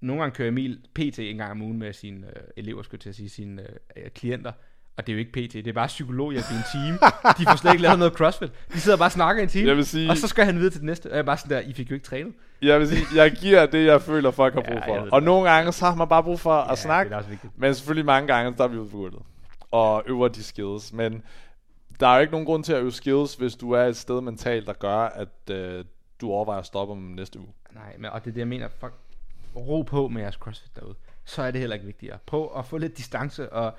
Nogle gange kører Emil PT en gang om ugen med sine øh, elever, skulle jeg til at sige, sine øh, klienter. Og det er jo ikke PT, det er bare psykologhjælp i en time. De får slet ikke lavet noget crossfit. De sidder bare og snakker i en time. Jeg vil sige- Og så skal han videre til det næste. Og jeg er bare sådan der, I fik jo ikke trænet. Jeg vil sige, jeg giver det, jeg føler, folk har Ja, brug for. og det nogle gange, så har man bare brug for at Ja, snakke. Men selvfølgelig mange gange, der er vi ude på gulvet. Og øver de skills. Men der er jo ikke nogen grund til at øve skills, hvis du er et sted mentalt, der gør, at øh, du overvejer at stoppe om næste uge. Nej, men, og det er det, jeg mener. Fuck, ro på med jeres CrossFit derude. Så er det heller ikke vigtigere. Prøv at få lidt distance og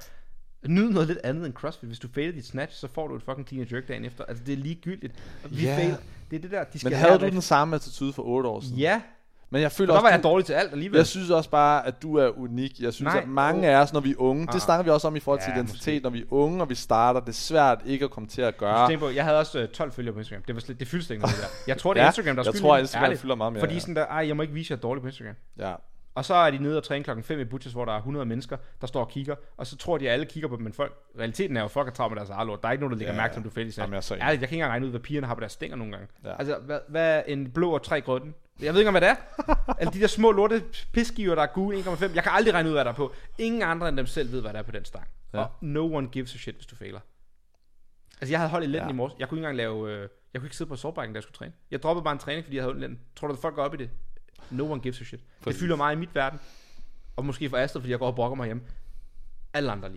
nyd noget lidt andet end CrossFit. Hvis du fejler dit snatch, så får du et fucking clean and jerk dagen efter. Altså, det er ligegyldigt. Vi Ja. fail. Det er det der, de skal Men havde du den samme attitude for 8 år siden? Ja, Men jeg føler der også, var jeg dårlig til alt alligevel. jeg synes også bare, at du er unik. Jeg synes, Nej. at mange af os, når vi er unge, Ah. det snakker vi også om i forhold til Ja, identitet, måske. når vi er unge, og vi starter, det er svært ikke at komme til at gøre. tænke på, jeg havde også øh, 12 følgere på Instagram. Det var slet, det fyldte ikke noget der. Jeg tror, det er Ja, Instagram, der er jeg tror, Instagram ærligt. fylder meget mere, Fordi sådan der, ej, jeg må ikke vise, at jeg er dårlig på Instagram. Ja. Og så er de nede og træne klokken 5 i Butchers, hvor der er 100 mennesker, der står og kigger, og så tror de, at alle kigger på dem, men folk, realiteten er jo, at folk er travlt med deres eget lort. Der er ikke nogen, der lægger Ja, mærke til, om du fælles. Jamen, jeg er. Ærligt, jeg kan ikke engang regne ud, hvad pigerne har på deres stænger nogle gange. Ja. Altså, hvad, hvad er en blå og tre grønne? Jeg ved ikke, om hvad det er. Eller de der små lorte pisgiver, der er gule 1,5. Jeg kan aldrig regne ud, hvad der er på. Ingen andre end dem selv ved, hvad der er på den stang. Ja. Og no one gives a shit, hvis du fejler. Altså, jeg havde holdt i lænden Ja. i morges. Jeg kunne ikke engang lave... Øh, jeg kunne ikke sidde på sovbrækken, da jeg skulle træne. Jeg droppede bare en træning, fordi jeg havde ondt i lænden. Tror du, at folk går op i det? No one gives a shit. Det Præcis. fylder meget i mit verden. Og måske for Astrid, fordi jeg går og brokker mig hjemme. Alle andre er.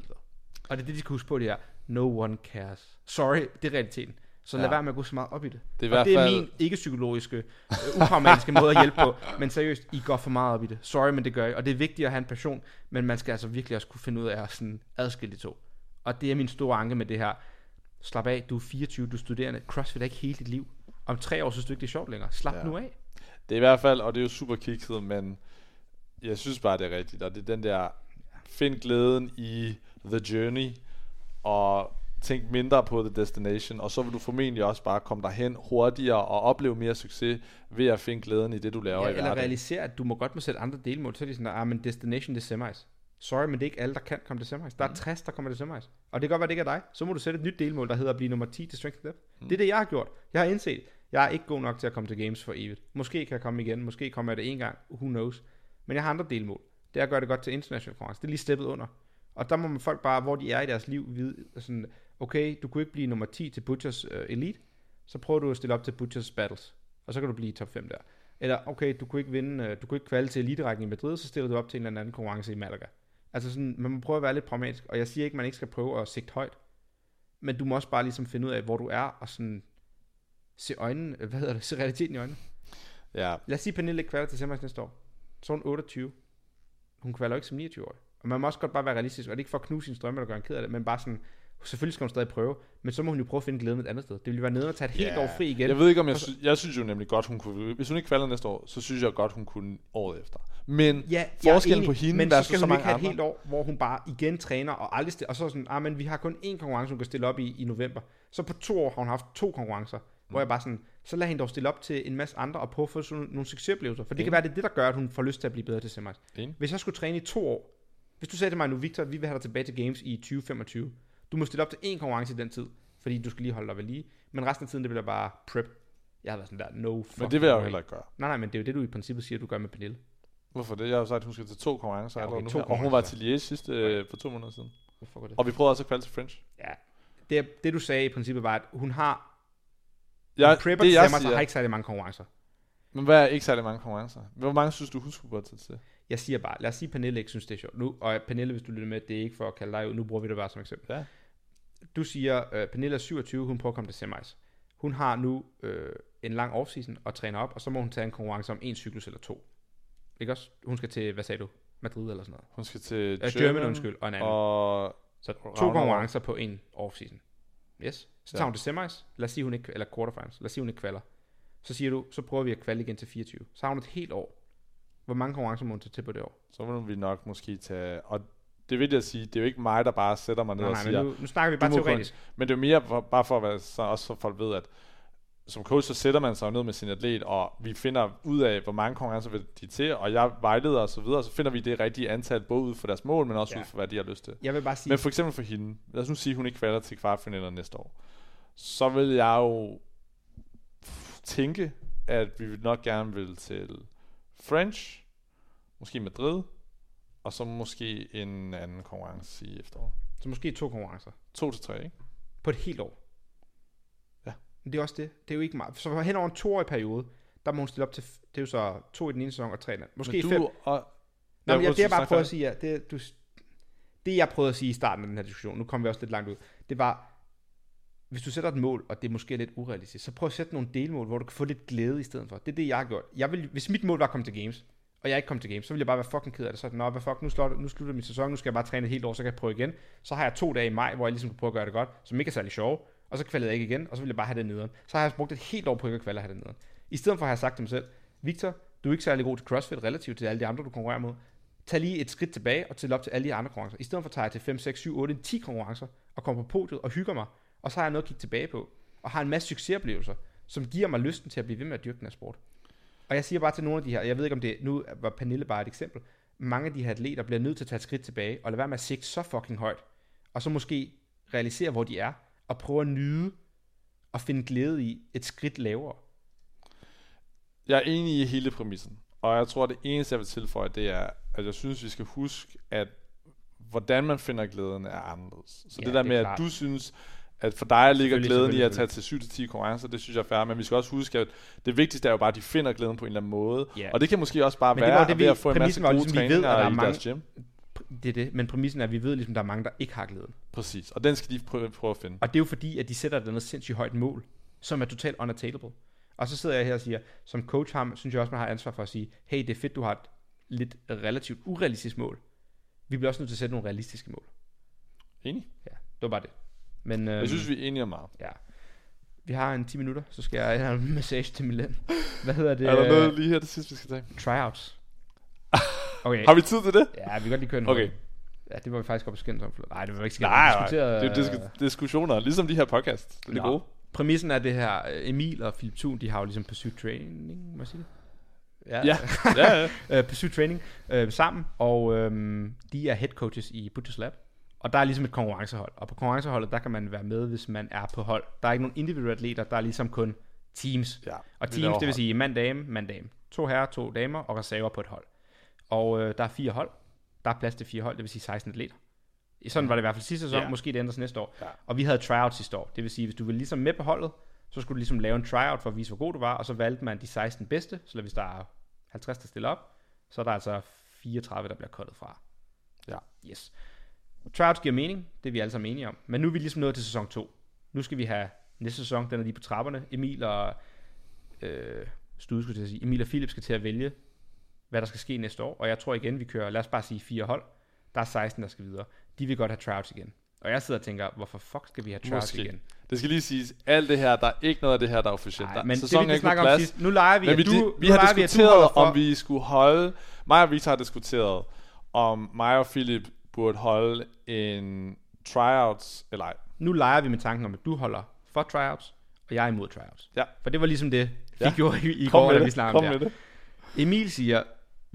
Og det er det, de skal huske på, det er, no one cares. Sorry, det er realiteten. Så lad Ja. være med at gå så meget op i det. Det er i og det er fald- min ikke-psykologiske, øh, upragmatiske måde at hjælpe på. Men seriøst, I går for meget op i det. Sorry, men det gør I. Og det er vigtigt at have en passion, men man skal altså virkelig også kunne finde ud af at sådan adskille de to. Og det er min store anke med det her. Slap af, du er 24, du er studerende. CrossFit er ikke hele dit liv. Om tre år synes du ikke, det er sjovt længere. Slap ja. nu af. Det er i hvert fald, og det er jo super kikset, men jeg synes bare, det er rigtigt. Og det er den der, find glæden i the journey, og tænk mindre på the destination, og så vil du formentlig også bare komme derhen hurtigere og opleve mere succes ved at finde glæden i det, du laver Ja, i eller hverdagen. realisere, at du må godt må sætte andre delmål. Så er de sådan, ah, men destination det er semis. Sorry, men det er ikke alle, der kan komme til semis. Der er 60, der kommer til semis. Og det kan godt være, det ikke er dig. Så må du sætte et nyt delmål, der hedder at blive nummer 10 til Strength and Depth. Det er det, jeg har gjort. Jeg har indset, jeg er ikke god nok til at komme til games for evigt. Måske kan jeg komme igen. Måske kommer jeg det en gang. Who knows. Men jeg har andre delmål. Det er at gøre det godt til international konkurrence. Det er lige steppet under. Og der må man folk bare, hvor de er i deres liv, vide sådan, okay, du kunne ikke blive nummer 10 til Butchers uh, Elite, så prøver du at stille op til Butchers Battles, og så kan du blive top 5 der. Eller, okay, du kunne ikke vinde, uh, du kunne ikke kvalde til eliterækken i Madrid, så stiller du op til en eller anden konkurrence i Malaga. Altså sådan, man må prøve at være lidt pragmatisk, og jeg siger ikke, man ikke skal prøve at sigte højt, men du må også bare ligesom finde ud af, hvor du er, og sådan se øjnene, hvad hedder det, se realiteten i øjnene. Ja, Lad os sige, Pernille kvalder til semis næste år. Så er hun 28. Hun kvalder ikke som 29-årig. Og man må også godt bare være realistisk, og det er ikke for at knuse sin strømme, der gør en ked af det, men bare sådan, selvfølgelig skal hun stadig prøve, men så må hun jo prøve at finde glæden et andet sted. Det ville være nede at tage et helt Ja. år fri igen. Jeg ved ikke, om jeg, sy- jeg synes jo nemlig godt, hun kunne... Hvis hun ikke falder næste år, så synes jeg godt, hun kunne året efter. Men Ja, forskellen enig, på hende men så skal så mange ikke have et andre... helt år, hvor hun bare igen træner og aldrig stiller, og så er sådan, ah, men vi har kun én konkurrence, hun kan stille op i i november. Så på to år har hun haft to konkurrencer. Hvor jeg bare sådan, så lad hende dog stille op til en masse andre og prøve at få sådan nogle succesoplevelser, for det kan være, det er det, der gør, at hun får lyst til at blive bedre til. Enig. Hvis jeg skulle træne i to år, hvis du sagde til mig nu, Victor, vi vil have dig tilbage til Games i 2025, du må stille op til én konkurrence i den tid, fordi du skal lige holde dig ved lige, men resten af tiden, det bliver bare prep. Jeg har været sådan der, no fucking Men det vil jeg jo heller ikke gøre. Nej, nej, men det er jo det, du i princippet siger, du gør med Pernille. Hvorfor det? Jeg har jo sagt, at hun skal til to konkurrencer. Ja, okay, okay, to nu, og hun var til Liège sidste øh, for to måneder siden. Hvorfor går det? Og vi prøvede også at kvalde til French. Ja. Det, det du sagde i princippet var, at hun har Jeg, prepper det jeg siger, har ikke særlig mange konkurrencer. men hvad er ikke særlig mange konkurrencer? Hvor mange synes du, hun skulle gå til til? Jeg siger bare, lad os sige, at Pernille ikke synes, det er sjovt. Nu, og Pernille, hvis du lytter med, det er ikke for at kalde dig ud, nu bruger vi det bare som eksempel. Ja. Du siger, uh, Pernille er 27, hun prøver at komme til semis. Hun har nu øh, en lang offseason og træner op, og så må hun tage en konkurrence om en cyklus eller to. Ikke også? Hun skal til, hvad sagde du? Madrid eller sådan noget. Hun skal til Uh, German, undskyld, og en anden. Og Så to Ragnarok. konkurrencer på en offseason. Yes. Så tager hun til semis. Lad os sige, hun ikke, eller quarterfinals. Lad os sige, hun ikke kvalder. Så siger du, så prøver vi at kvalde igen til 24. Så har hun et helt år. Hvor mange konkurrencer må hun tage til på det år? så må vi nok måske tage... Og det vigtigt at sige, det er jo ikke mig, der bare sætter mig ned Nej, og nej, siger... men nu, nu snakker vi bare teoretisk. Men det er jo mere for, bare for at være, så også så folk ved, at som coach, så sætter man sig ned med sin atlet, og vi finder ud af, hvor mange konkurrencer vil de til, og jeg vejleder og så videre, og så finder vi det rigtige antal, både ud for deres mål, men også Ja. ud for, hvad de har lyst til. Jeg vil bare sige, Men for eksempel for hende, lad os nu sige, at hun ikke kvalder til kvartfinaler næste år, så vil jeg jo tænke, at vi vil nok gerne vil til French, måske Madrid, og så måske en anden konkurrence i efteråret. så måske to konkurrencer. To til tre, ikke? På et helt år. Ja. Men det er også det. Det er jo ikke meget. Så hen over en toårig periode, der må hun stille op til, det er jo så to i den ene sæson og tre i den anden. Måske Men du, fem. Og, Nej, men jeg, det jeg bare prøver at sige, er, det, du, det jeg prøvede at sige i starten af den her diskussion, nu kommer vi også lidt langt ud, det var, hvis du sætter et mål, og det er måske lidt urealistisk, så prøv at sætte nogle delmål, hvor du kan få lidt glæde i stedet for. Det er det, jeg har gjort. Jeg vil, hvis mit mål var at komme til games, og jeg ikke kom til games, så ville jeg bare være fucking ked af det. Så Nå, hvad fuck, nu, slår, nu slutter min sæson, nu skal jeg bare træne et helt år, så kan jeg prøve igen. Så har jeg to dage i maj, hvor jeg ligesom kan prøve at gøre det godt, som ikke er særlig sjove, og så kvalder jeg ikke igen, og så vil jeg bare have det nederen. Så har jeg brugt et helt år på ikke at kvalde og have det nederen. I stedet for har jeg sagt til mig selv, Victor, du er ikke særlig god til CrossFit relativt til alle de andre, du konkurrerer mod. Tag lige et skridt tilbage og til op til alle de andre konkurrencer. I stedet for tager jeg til 5, 6, 7, 8, 10 konkurrencer og kommer på podiet og hygger mig. Og så har jeg noget at kigge tilbage på. Og har en masse succesoplevelser, som giver mig lysten til at blive ved med at dyrke den her sport. Og jeg siger bare til nogle af de her, jeg ved ikke om det, nu var Pernille bare et eksempel, mange af de her atleter bliver nødt til at tage et skridt tilbage, og lade være med at sigte så fucking højt, og så måske realisere, hvor de er, og prøve at nyde og finde glæde i et skridt lavere. Jeg er enig i hele præmissen. Og jeg tror, at det eneste, jeg vil tilføje, det er, at jeg synes, vi skal huske, at hvordan man finder glæden er anderledes. Så Ja, det der det med, at klart. du synes, at for dig ligger glæden i at tage til 7-10 konkurrencer, det synes jeg er fair, men vi skal også huske, at det vigtigste er jo bare, at de finder glæden på en eller anden måde. Ja. Og det kan måske også bare Men det være det, ved vi- at få en masse gode ligesom, vi ved, at træninger der er i mange- deres gym. Det er det, men præmissen er, at vi ved ligesom, der er mange, der ikke har glæden. Præcis, og den skal de prøve, prøve at finde. Og det er jo fordi, at de sætter et andet sindssygt højt mål, som er totalt unattainable. Og så sidder jeg her og siger, som coach har, synes jeg også, man har ansvar for at sige, hey, det er fedt, du har et lidt relativt urealistisk mål. Vi bliver også nødt til at sætte nogle realistiske mål. Enig? Ja, det var bare det. Men øhm, Jeg synes, vi er enige om meget. ja. Vi har en 10 minutter, så skal jeg have en massage til Milan. Hvad hedder det? Er der noget lige her til sidst, vi skal tage? Tryouts. Okay. Har vi tid til det? Ja, vi kan godt lige køre den. Okay. hurtigt. Ja, det var vi faktisk godt på skændes om. Nej, det var ikke skændes. Nej, nej, det er jo dis- diskussioner, ligesom de her podcast. Det er det Nå. gode. Præmissen er det her, øh, Emil og Philip Thun, de har jo ligesom pursuit training, må jeg sige det? Ja, ja, ja. uh, pursuit training uh, sammen, og um, de er head coaches i Butchers Lab. Og der er ligesom et konkurrencehold, og på konkurrenceholdet, der kan man være med, hvis man er på hold. Der er ikke nogen individuelle atleter, der er ligesom kun teams. ja. Og teams, laver det vil sige mand, dame, mand, dame. To herrer, to damer og reserver på et hold. Og øh, der er fire hold. Der er plads til fire hold, det vil sige 16 atleter. Sådan var det i hvert fald sidste sæson, Ja. måske det ændres næste år. Ja. Og vi havde tryouts sidste år. Det vil sige, hvis du ville ligesom med på holdet, så skulle du ligesom lave en tryout for at vise, hvor god du var, og så valgte man de 16 bedste, så hvis der er 50, der stiller op, så er der altså 34, der bliver kottet fra. Ja. Yes. Tryouts giver mening, det er vi alle sammen enige om. Men nu er vi ligesom nået til sæson 2. Nu skal vi have næste sæson, den er lige på trapperne. Emil og øh, Stude skulle til at sige, Emil og Philip skal til at vælge, hvad der skal ske næste år. Og jeg tror igen, vi kører, lad os bare sige fire hold. Der er 16, der skal videre. De vil godt have Trouts igen. Og jeg sidder og tænker, hvorfor fuck skal vi have Trouts Måske. igen? Det skal lige siges, alt det her, der er ikke noget af det her, der er officielt. Der- men det, sæsonen vi er ikke på snakke om plads. sidst. Nu leger vi, Men at vi, du, vi har diskuteret, for, om vi skulle holde... Mig og Victor har diskuteret, om mig og Philip burde holde en tryouts, eller ej. Nu leger vi med tanken om, at du holder for tryouts, og jeg er imod tryouts. Ja. For det var ligesom det, vi Ja. gjorde i, i Kom går, da vi det. snakkede om det. det. Emil siger,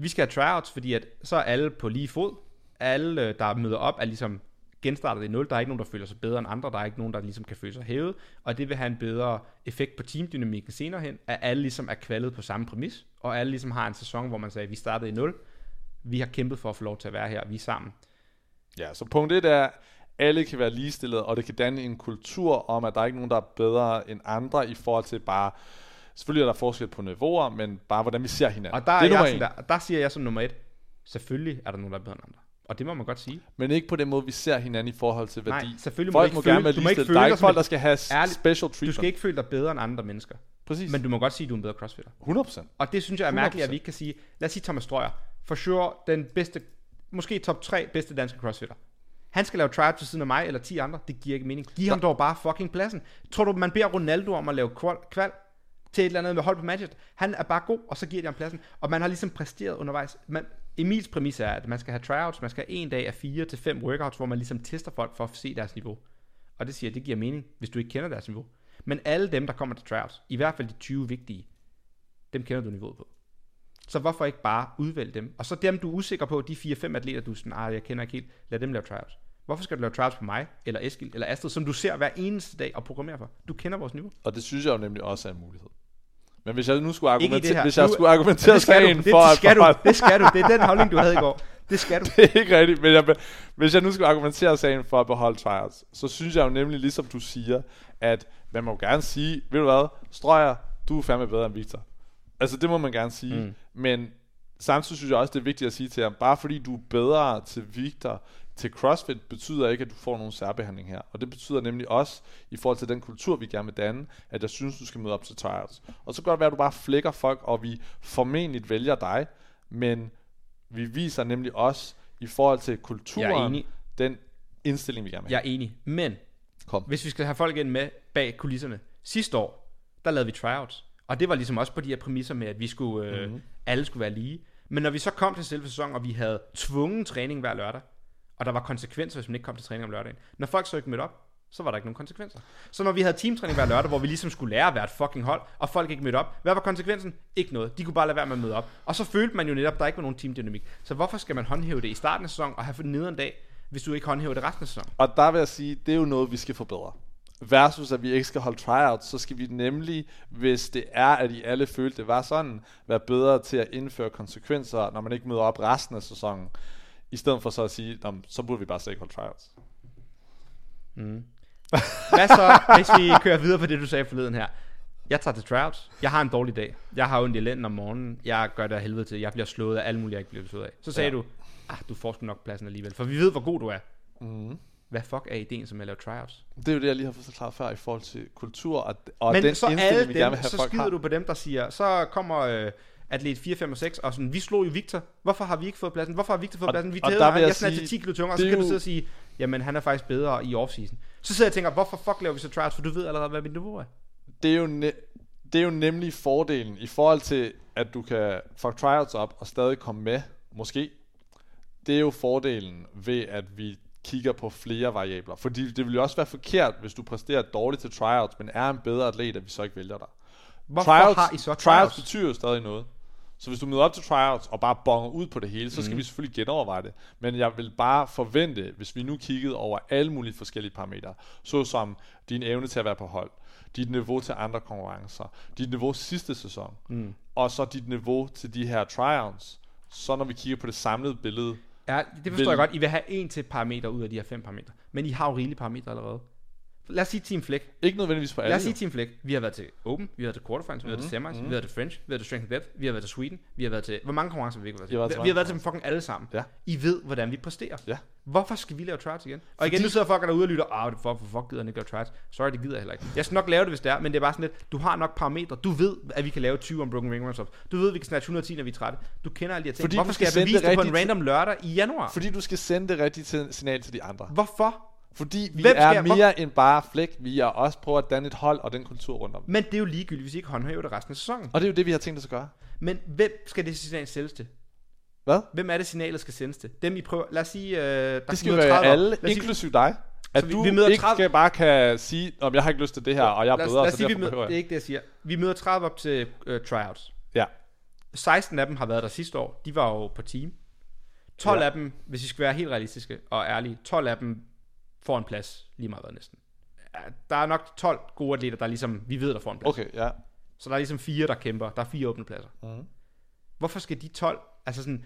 vi skal have tryouts, fordi at så er alle på lige fod. Alle, øh, der møder op, er ligesom genstartet i 0. Der er ikke nogen, der føler sig bedre end andre. Der er ikke nogen, der ligesom kan føle sig hævet. Og det vil have en bedre effekt på teamdynamikken senere hen, at alle ligesom er kvalet på samme præmis. Og alle ligesom har en sæson, hvor man sagde, vi startede i 0. Vi har kæmpet for at få lov til at være her. Vi er sammen. Ja, så punkt 1 er, alle kan være ligestillede, og det kan danne en kultur om, at der er ikke nogen, der er bedre end andre i forhold til bare... Selvfølgelig er der forskel på niveauer, men bare hvordan vi ser hinanden. Og der, er det er jeg sådan der, der siger jeg som nummer et, selvfølgelig er der nogen, der er bedre end andre. Og det må man godt sige. Men ikke på den måde, vi ser hinanden i forhold til værdi. Nej, selvfølgelig må du folk ikke må føle- gerne være du må føle Der er ikke folk, der skal have Ærligt, special Du treatment. skal ikke føle dig bedre end andre mennesker. Præcis. Men du må godt sige, at du er en bedre crossfitter. 100%. Og det synes jeg er mærkeligt, 100%. at vi ikke kan sige. Lad os sige Thomas Strøyer. For sure den bedste, måske top 3 bedste danske crossfitter. Han skal lave tryouts ved siden af mig eller 10 andre. Det giver ikke mening. Giv ham dog bare fucking pladsen. Tror du, man beder Ronaldo om at lave kval til et eller andet med hold på Manchester? Han er bare god, og så giver de ham pladsen. Og man har ligesom præsteret undervejs. Man, Emils præmis er, at man skal have tryouts. Man skal have en dag af fire til fem workouts, hvor man ligesom tester folk for at se deres niveau. Og det siger, at det giver mening, hvis du ikke kender deres niveau. Men alle dem, der kommer til tryouts, i hvert fald de 20 vigtige, dem kender du niveauet på. Så hvorfor ikke bare udvælge dem? Og så dem, du er usikker på, de 4-5 atleter, du er sådan, ah, jeg kender ikke helt, lad dem lave tryouts. Hvorfor skal du lave tryouts på mig, eller Eskild, eller Astrid, som du ser hver eneste dag og programmerer for? Du kender vores niveau. Og det synes jeg jo nemlig også er en mulighed. Men hvis jeg nu skulle det argumentere, hvis jeg Nu- skulle argumentere det sagen du. Det, for det at skal du. Det skal du. Det er den holdning, du havde i går. Det skal du. det er ikke rigtigt, men jeg, hvis jeg nu skulle argumentere sagen for at beholde tryouts, så synes jeg jo nemlig, ligesom du siger, at man må gerne sige, ved du hvad, Strøger, du er fandme bedre end Victor. Altså det må man gerne sige, mm. men samtidig synes jeg også, det er vigtigt at sige til ham, bare fordi du er bedre til Victor, til CrossFit, betyder ikke, at du får nogen særbehandling her. Og det betyder nemlig også, i forhold til den kultur, vi gerne vil danne, at jeg synes, du skal møde op til tryouts. Og så kan det være, at du bare flækker folk, og vi formentlig vælger dig, men vi viser nemlig også, i forhold til kulturen, Jeg den indstilling, vi gerne vil Jeg have. er enig. Men Kom. hvis vi skal have folk ind med bag kulisserne. Sidste år, der lavede vi tryouts. Og det var ligesom også på de her præmisser med, at vi skulle, øh, Mhm. mm-hmm. alle skulle være lige. Men når vi så kom til selve sæsonen, og vi havde tvungen træning hver lørdag, og der var konsekvenser, hvis man ikke kom til træning om lørdagen. Når folk så ikke mødte op, så var der ikke nogen konsekvenser. Så når vi havde teamtræning hver lørdag, hvor vi ligesom skulle lære at være et fucking hold, og folk ikke mødte op, hvad var konsekvensen? Ikke noget. De kunne bare lade være med at møde op. Og så følte man jo netop, at der ikke var nogen teamdynamik. Så hvorfor skal man håndhæve det i starten af sæsonen, og have for nederen dag, hvis du ikke håndhæver det resten af sæsonen? Og der vil jeg sige, det er jo noget, vi skal forbedre. Versus at vi ikke skal holde tryouts, så skal vi nemlig, hvis det er, at I alle følte, det var sådan, være bedre til at indføre konsekvenser, når man ikke møder op resten af sæsonen. I stedet for så at sige, "Nå, men så burde vi bare slet ikke holde tryouts. Hvad så, hvis vi kører videre på det, du sagde forleden her? Jeg tager til tryouts. Jeg har en dårlig dag. Jeg har ondt i lænden om morgenen. Jeg gør det af helvede til. Jeg bliver slået af alle mulige, jeg ikke bliver slået af. Så sagde Ja. du, ah, du får sgu nok pladsen alligevel. For vi ved, hvor god du er. Mm. Hvad fuck er ideen, som at lave tryouts? Det er jo det, jeg lige har forklaret før i forhold til kultur og, og Men den så indstilling, alle vi gerne dem, vil have, så folk skider har. du på dem, der siger, så kommer øh, atlet 4, 5 og 6, og sådan, vi slog jo Victor. Hvorfor har vi ikke fået pladsen? Hvorfor har Victor fået Og- pladsen? Vi og tævede der ham. vil Jeg, jeg snart til sige, 10 kilo tungere, og så kan du sidde og sige, jamen han er faktisk bedre i offseason. Så sidder jeg og tænker, hvorfor fuck laver vi så tryouts? For du ved allerede, hvad mit niveau er. det er jo, ne- det er jo nemlig fordelen i forhold til, at du kan fuck tryouts op og stadig komme med, måske. Det er jo fordelen ved, at vi kigger på flere variabler. Fordi det vil jo også være forkert, hvis du præsterer dårligt til tryouts, men er en bedre atlet, at vi så ikke vælger dig. Hvorfor tryouts, har I så tryouts tryouts? betyder jo stadig noget. Så hvis du møder op til tryouts og bare bonger ud på det hele, så skal mm. vi selvfølgelig genoverveje det. Men jeg vil bare forvente, hvis vi nu kiggede over alle mulige forskellige parametre, såsom din evne til at være på hold, dit niveau til andre konkurrencer, dit niveau sidste sæson, mm. og så dit niveau til de her tryouts, så når vi kigger på det samlede billede, Ja, det forstår Vil- jeg godt. I vil have en til parameter ud af de her fem parametre. Men I har jo rigelige parametre allerede. Lad os sige Team Flick. Ikke nødvendigvis på alle. Lad os sige. Team Flick. Vi har været til Open, vi har været til Quarterfinals, vi har været til Semis, vi har været til French, vi har været til Strength and Depth, vi har været til Sweden, vi har været til... Hvor mange konkurrencer har vi ikke været til? Vi har været Vi, til vi har været til dem fucking alle sammen. Ja. I ved, hvordan vi præsterer. Ja. Hvorfor skal vi lave tryouts igen? Og igen, Fordi- nu sidder folk derude og lytter, ah, for, for fuck gider han ikke lave tryouts. Sorry, det gider jeg heller ikke. Jeg skal nok lave det, hvis det er, men det er bare sådan lidt, du har nok parametre. Du ved, at vi kan lave 20 unbroken ring runs Du ved, at vi kan snatch 110, når vi er trætte. Du kender alle de her ting. Fordi Hvorfor skal jeg bevise det på en random lørdag i januar? Fordi du skal sende det rigtige signal til de andre. Hvorfor? Fordi vi Hvem er jeg- hvor- mere end bare flæk. Vi er også på at danne et hold og den kultur rundt om. Men det er jo ligegyldigt, hvis I ikke håndhæver det resten af sæsonen. Og det er jo det, vi har tænkt os at gøre. Men hvem skal det signal sælges til? Hvad? Hvem er det, signalet skal sendes til? Dem, I prøver... Lad os sige... Øh, der Det skal møder være 30 alle, inklusive dig. At vi- du vi møder ikke 30 skal bare kan sige, om jeg har ikke lyst til det her, og jeg er lad os, bedre, lad os så sige, vi derfor møder, behøver det er ikke det, jeg siger. Vi møder 30 op til øh, tryouts. Ja. 16 af dem har været der sidste år. De var jo på team. 12 Ja. af dem, hvis I skal være helt realistiske og ærlige, 12 af dem får en plads lige meget hvad næsten. Der er nok 12 gode atleter, der ligesom, vi ved, der får en plads. Okay, ja. Så der er ligesom fire, der kæmper. Der er fire åbne pladser. Mhm. Hvorfor skal de 12, altså sådan,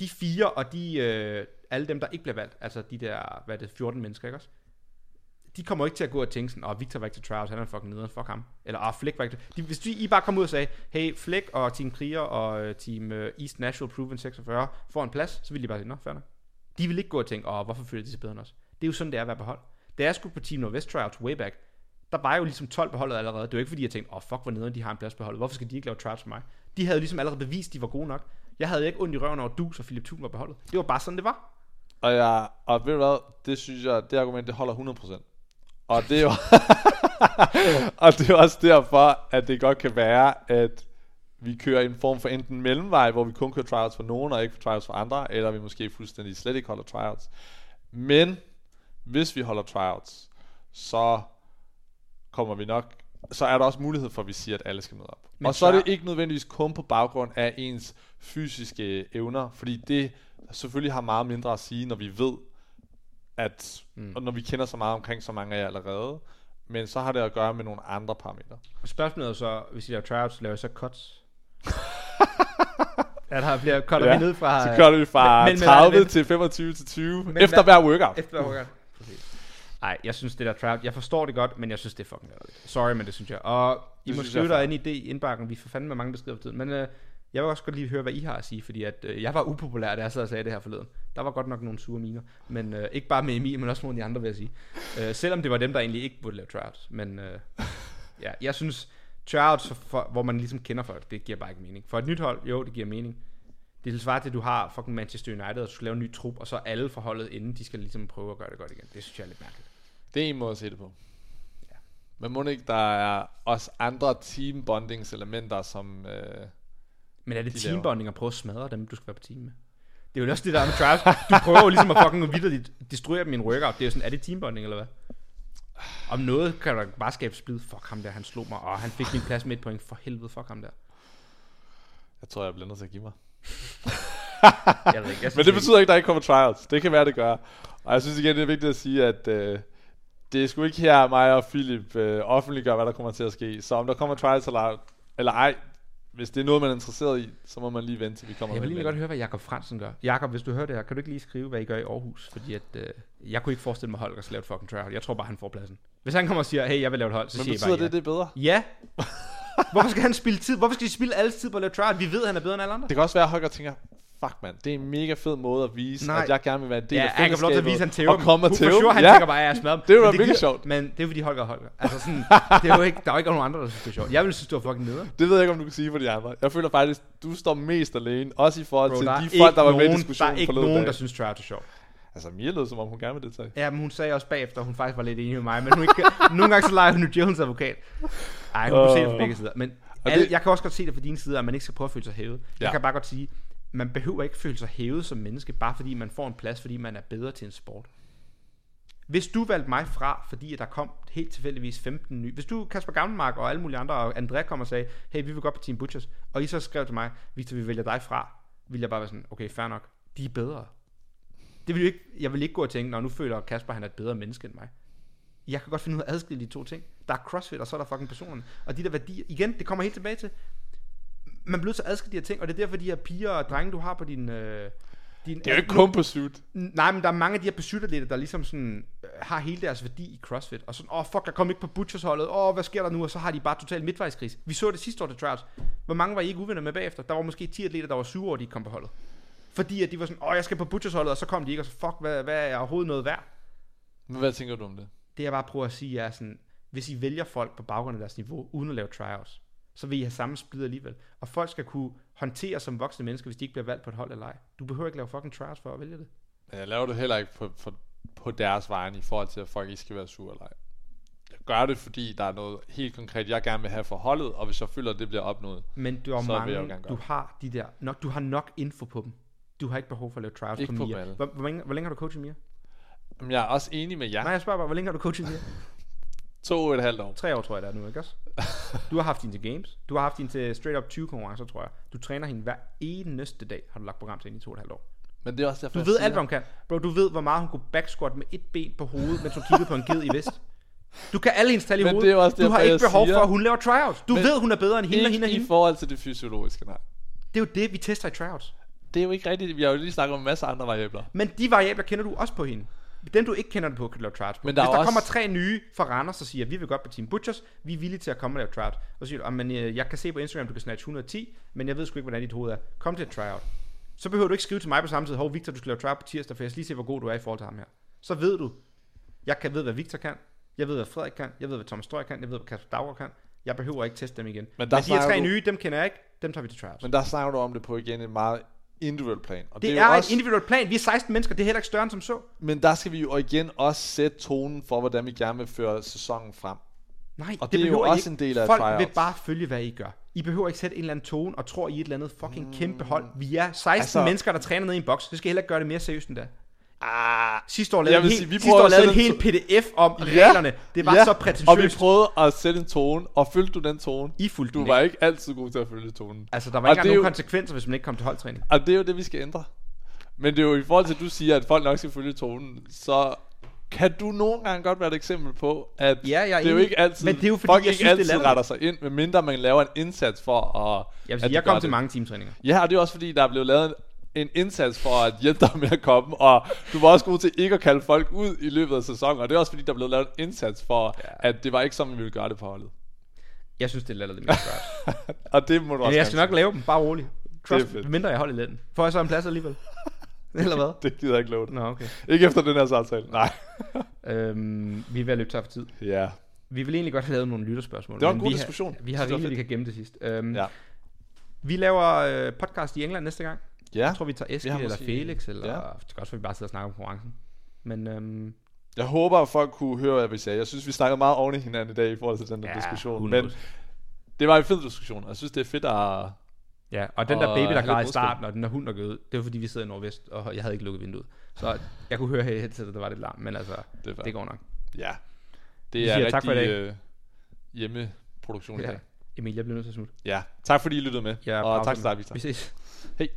de fire og de, øh, alle dem, der ikke bliver valgt, altså de der, hvad er det, 14 mennesker, ikke også? De kommer ikke til at gå og tænke sådan, åh, oh, Victor var ikke til trials, han er fucking nederen, fuck ham. Eller, åh, oh, Flick var ikke til. De, hvis de, I bare kom ud og sagde, hey, Flick og Team Kriger og øh, Team øh, East National Proven 46 får en plads, så vil de bare sige, nå, fair nok. De vil ikke gå og tænke, åh, oh, hvorfor føler de sig bedre end os? Det er jo sådan, det er at være på hold. Da jeg skulle på Team Nordvest Tryouts way back, der var jo ligesom 12 på holdet allerede. Det var ikke fordi, jeg tænkte, åh, oh, fuck, hvor nederen de har en plads på holdet. Hvorfor skal de ikke lave tryouts for mig? De havde jo ligesom allerede bevist, de var gode nok. Jeg havde ikke ondt i røven over dus og Philip Thun var på holdet. Det var bare sådan, det var. Og, jeg, og ved du hvad, det synes jeg, det argument, det holder 100%. Og det er jo, og det er også derfor, at det godt kan være, at vi kører en form for enten mellemvej, hvor vi kun kører tryouts for nogen, og ikke for tryouts for andre, eller vi måske fuldstændig slet ikke holder tryouts. Men hvis vi holder tryouts, så kommer vi nok, så er der også mulighed for, at vi siger, at alle skal møde op. Men og så er det ikke nødvendigvis kun på baggrund af ens fysiske evner, fordi det selvfølgelig har meget mindre at sige, når vi ved, at mm. og når vi kender så meget omkring så mange af jer allerede, men så har det at gøre med nogle andre parametre. Spørgsmålet er så, hvis I laver tryouts, laver I så cuts? ja, der bliver cutter Ja, vi ned fra... Så kører vi fra Men- men- men- 30 men- til 25 til 20, Men efter hver workout. Efter workout. Nej, jeg synes det der tryout, jeg forstår det godt, men jeg synes det er fucking ærgerligt. Sorry, men det synes jeg. Og I Det må skrive er ind i det indbakken, vi får fandme mange, der skriver for tiden. Men øh, jeg vil også godt lige høre, hvad I har at sige, fordi at, øh, jeg var upopulær, da jeg sad og sagde det her forleden. Der var godt nok nogle sure miner, men øh, ikke bare med Emil, men også nogle af de andre, vil jeg sige. Øh, selvom det var dem, der egentlig ikke burde lave tryouts. Men øh, ja, jeg synes, tryouts, for, for, hvor man ligesom kender folk, det giver bare ikke mening. For et nyt hold, jo, det giver mening. Det er svart til, at du har fucking Manchester United, og du skal lave en ny trup, og så alle forholdet inden, de skal ligesom prøve at gøre det godt igen. Det synes jeg er lidt mærkeligt. Det er en måde at se det på. Ja. Men må ikke, der er også andre team bondings elementer, som... Øh, Men er det de teambonding at prøve at smadre dem, du skal være på team med? Det er jo også det der med trials. Du prøver jo ligesom at fucking vidderligt destruere en workout. Det er jo sådan, er det teambonding eller hvad? Om noget kan der bare skabe splid. Fuck ham der, han slog mig. Og han fik min plads med et point. For helvede, fuck ham der. jeg tror, jeg bliver nødt til at give mig. Jeg ved ikke, jeg synes, Men det betyder ikke, at der ikke kommer trials. Det kan være, det gør. Og jeg synes igen, det er vigtigt at sige, at øh, det er sgu ikke her, mig og Philip øh, offentliggør, hvad der kommer til at ske. Så om der kommer trials eller, eller ej, hvis det er noget, man er interesseret i, så må man lige vente, til vi kommer Jeg vil lige det. godt høre, hvad Jakob Fransen gør. Jakob, hvis du hører det her, kan du ikke lige skrive, hvad I gør i Aarhus? Fordi at, øh, jeg kunne ikke forestille mig, at Holger skal lave et fucking tryout. Jeg tror bare, han får pladsen. Hvis han kommer og siger, hey, jeg vil lave et hold, så Men siger jeg bare det, det er bedre? ja. ja. Hvorfor skal han spille tid? Hvorfor skal de spille alles tid på at lave tryout? Vi ved, at han er bedre end alle andre. Det kan også være, at Holger tænker, fuck mand, det er en mega fed måde at vise, Nej. Nej. at jeg gerne vil være en del Ja, af han kan få lov til at vise, at han tæver og komme og tæve sure, han ja. tænker bare, at jeg. Det er jo Men virkelig giver- sjovt. Men det er fordi Holger er Holger. Altså sådan, det er jo ikke, der er jo ikke nogen andre, der synes, det er sjovt. Jeg ville synes, det var fucking nederen. Det ved jeg ikke, om du kan sige for de andre. Jeg føler faktisk, du står mest alene, også i forhold Bro, til de folk, der var med i nogen, der diskussionen er ikke nogen, dag. der synes, tryout er sjovt. Altså, Mia lød, som om hun gerne vil deltage. Ja, men hun sagde også bagefter, at hun faktisk var lidt enig med mig, men hun ikke, nogle gange så leger hun jo Djævelens advokat. Ej, hun kunne se det fra begge sider. Men alle, det- jeg kan også godt se det fra din side, at man ikke skal prøve at føle sig hævet. Jeg Ja. kan bare godt sige, man behøver ikke føle sig hævet som menneske, bare fordi man får en plads, fordi man er bedre til en sport. Hvis du valgte mig fra, fordi at der kom helt tilfældigvis 15 nye... Hvis du, Kasper Gavnmark og alle mulige andre, og Andrea kom og sagde, hey, vi vil godt på Team Butchers, og I så skrev til mig, Victor, vi vælger dig fra, ville jeg bare være sådan, okay, fair nok, de er bedre. Det vil jo ikke, jeg vil ikke gå og tænke, når nu føler Kasper, han er et bedre menneske end mig. Jeg kan godt finde ud af at adskille de to ting. Der er CrossFit, og så er der fucking personerne. Og de der værdier, igen, det kommer helt tilbage til, man bliver at adskille de her ting, og det er derfor, de her piger og drenge, du har på din... Øh, din Det er jo ikke kun på suit. Nej, men der er mange af de her pursuit-atleter, der ligesom sådan, øh, har hele deres værdi i CrossFit. Og sådan, åh oh, fuck, jeg kom ikke på Butchers holdet. Åh, oh, hvad sker der nu? Og så har de bare totalt midtvejskris. Vi så det sidste år til tryouts. Hvor mange var I ikke uvenner med bagefter? Der var måske 10 atleter, der var syv år, de ikke kom på holdet. Fordi at de var sådan, åh, oh, jeg skal på Butchers holdet, og så kom de ikke, og så fuck, hvad, hvad er jeg overhovedet noget værd? Hvad tænker du om det? Det jeg bare prøver at sige er sådan, hvis I vælger folk på baggrund af deres niveau, uden at lave tryouts, så vil I have samme splid alligevel. Og folk skal kunne håndtere som voksne mennesker, hvis de ikke bliver valgt på et hold eller ej. Du behøver ikke lave fucking tryouts for at vælge det. Men jeg laver det heller ikke på, på, på deres vegne i forhold til, at folk ikke skal være sure eller ej. Jeg gør det, fordi der er noget helt konkret, jeg gerne vil have for holdet, og hvis jeg føler, at det bliver opnået. Men du har Så vil jeg mange, gerne gøre du har de der, nok, du har nok info på dem. Du har ikke behov for at lave tryouts Ikke på på Mia. Hvor, hvor, længe, hvor længe har du coachet Mia? Men jeg er også enig med jer. Nej, jeg spørger bare, hvor længe har du coachet Mia? To og et halvt år. Tre år, tror jeg, det er nu, ikke også? Du har haft hende til games. Du har haft hende til straight up 20 konkurrencer, tror jeg. Du træner hende hver eneste dag, har du lagt program til hende i to og et halvt år. Men det er også derfor, Du jeg ved siger, alt, hvad hun kan. Bro, du ved, hvor meget hun kunne backsquat med et ben på hovedet, mens hun kiggede på en ged i vest. Du kan alle hendes tal i Men hovedet. det er jo også du derfor, har ikke jeg behov siger- for, at hun laver tryouts. Du Men ved, hun er bedre end hende og hende og Ikke i hende. forhold til det fysiologiske, nej. Det er jo det, vi tester i tryouts. Det er jo ikke rigtigt. Vi har jo lige snakket om en masse andre variabler. Men de variabler kender du også på hende. Dem du ikke kender det på, kan du lave tryouts på. Men der Hvis er der også- kommer tre nye fra Randers, og siger, vi vil godt på Team Butchers, vi er villige til at komme og lave tryouts. Og så siger du, "Ah, men øh, jeg kan se på Instagram, du kan snatch 110, men jeg ved sgu ikke, hvordan dit hoved er. Kom til et tryout. Så behøver du ikke skrive til mig på samme tid, hov Victor, du skal lave tryout på tirsdag, for jeg skal lige se, hvor god du er i forhold til ham her. Så ved du, jeg kan ved, hvad Victor kan, jeg ved, hvad Frederik kan, jeg ved, hvad Thomas Strøg kan, jeg ved, hvad Kasper Dauer kan. Jeg behøver ikke teste dem igen. Men, der men de her tre du- nye, dem kender jeg ikke, dem tager vi til tryouts. Men der snakker du om det på igen en meget individuel plan. Og det, det, er, er jo et også, individuelt plan. Vi er 16 mennesker, det er heller ikke større end som så. Men der skal vi jo igen også sætte tonen for, hvordan vi gerne vil føre sæsonen frem. Nej, Og det er jo også ikke. en del af Folk tryouts. vil bare følge, hvad I gør. I behøver ikke sætte en eller anden tone og tror, I er et eller andet fucking kæmpe hold. Vi er 16 Altså- altså, mennesker, der træner ned i en boks. Det skal heller ikke gøre det mere seriøst end det. Ah, Sidste år lavede vi sige, en vi hel, sidste år at lavede en hel en pdf om Ja. reglerne. Det var ja, så Og vi prætentiøst. prøvede at sætte en tone, og følte du den tone? I fulgte Du den var ikke. ikke altid god til at følge tonen. Altså, der var Og ikke det nogen jo- konsekvenser, hvis man ikke kom til holdtræning. Og det er jo det, vi skal ændre. Men det er jo i forhold til, at du siger, at folk nok skal følge tonen, så kan du nogle gange godt være et eksempel på, at Ja, jeg er det er jo ikke altid, Men det er jo fordi, folk jeg ikke synes, det altid latterligt. retter sig ind, medmindre man laver en indsats for at... Jeg vil at sige, de jeg kom til det. mange teamtræninger. Ja, og det er også fordi, der er blevet lavet en indsats for at hjælpe dig med at komme, og du var også god til ikke at kalde folk ud i løbet af sæsonen, og det er også fordi, der er blevet lavet en indsats for, Ja. ja. at det var ikke sådan, vi ville gøre det på holdet. Jeg synes, det er latterligt med tryouts. Og det må du også Men jeg skal nok lave dem, bare roligt. Trust, fedt. mindre jeg holder i lænden. Får jeg så en plads alligevel? Eller hvad? Det gider jeg ikke love dig. Nå, okay. Ikke efter den her samtale. Nej. Øhm, vi er ved at løbe tør for tid. Ja. Vi vil egentlig godt have lavet nogle lytterspørgsmål. Det var en god vi diskussion. Har, vi har det rigeligt, vi kan gemme det sidst. Øhm, Ja. Vi laver øh, podcast i England næste gang. Ja. Jeg tror, vi tager Eskild har eller Felix, eller Ja. det kan også være, vi bare sidder og snakker om konkurrencen. Men øhm, Jeg håber, at folk kunne høre, hvad vi sagde. Jeg synes, vi snakkede meget oven i hinanden i dag i forhold til den der Ja, diskussion. 100. Men det var en fed diskussion, og jeg synes, det er fedt at... ja, og den der baby, der græd i starten, og den der hund, der gød, det var fordi, vi sidder i Nordvest, og jeg havde ikke lukket vinduet. Så jeg kunne høre her i headsetet, der var lidt larm, men altså, Det, er det går nok. Ja. Vi Det er siger tak for i rigtig dag. øh, hjemmeproduktion i Ja. dag. Emil, jeg bliver nødt til at smutte. Ja. Tak fordi I lyttede med. Er og tak til dig, Victor. Vi ses. Hej.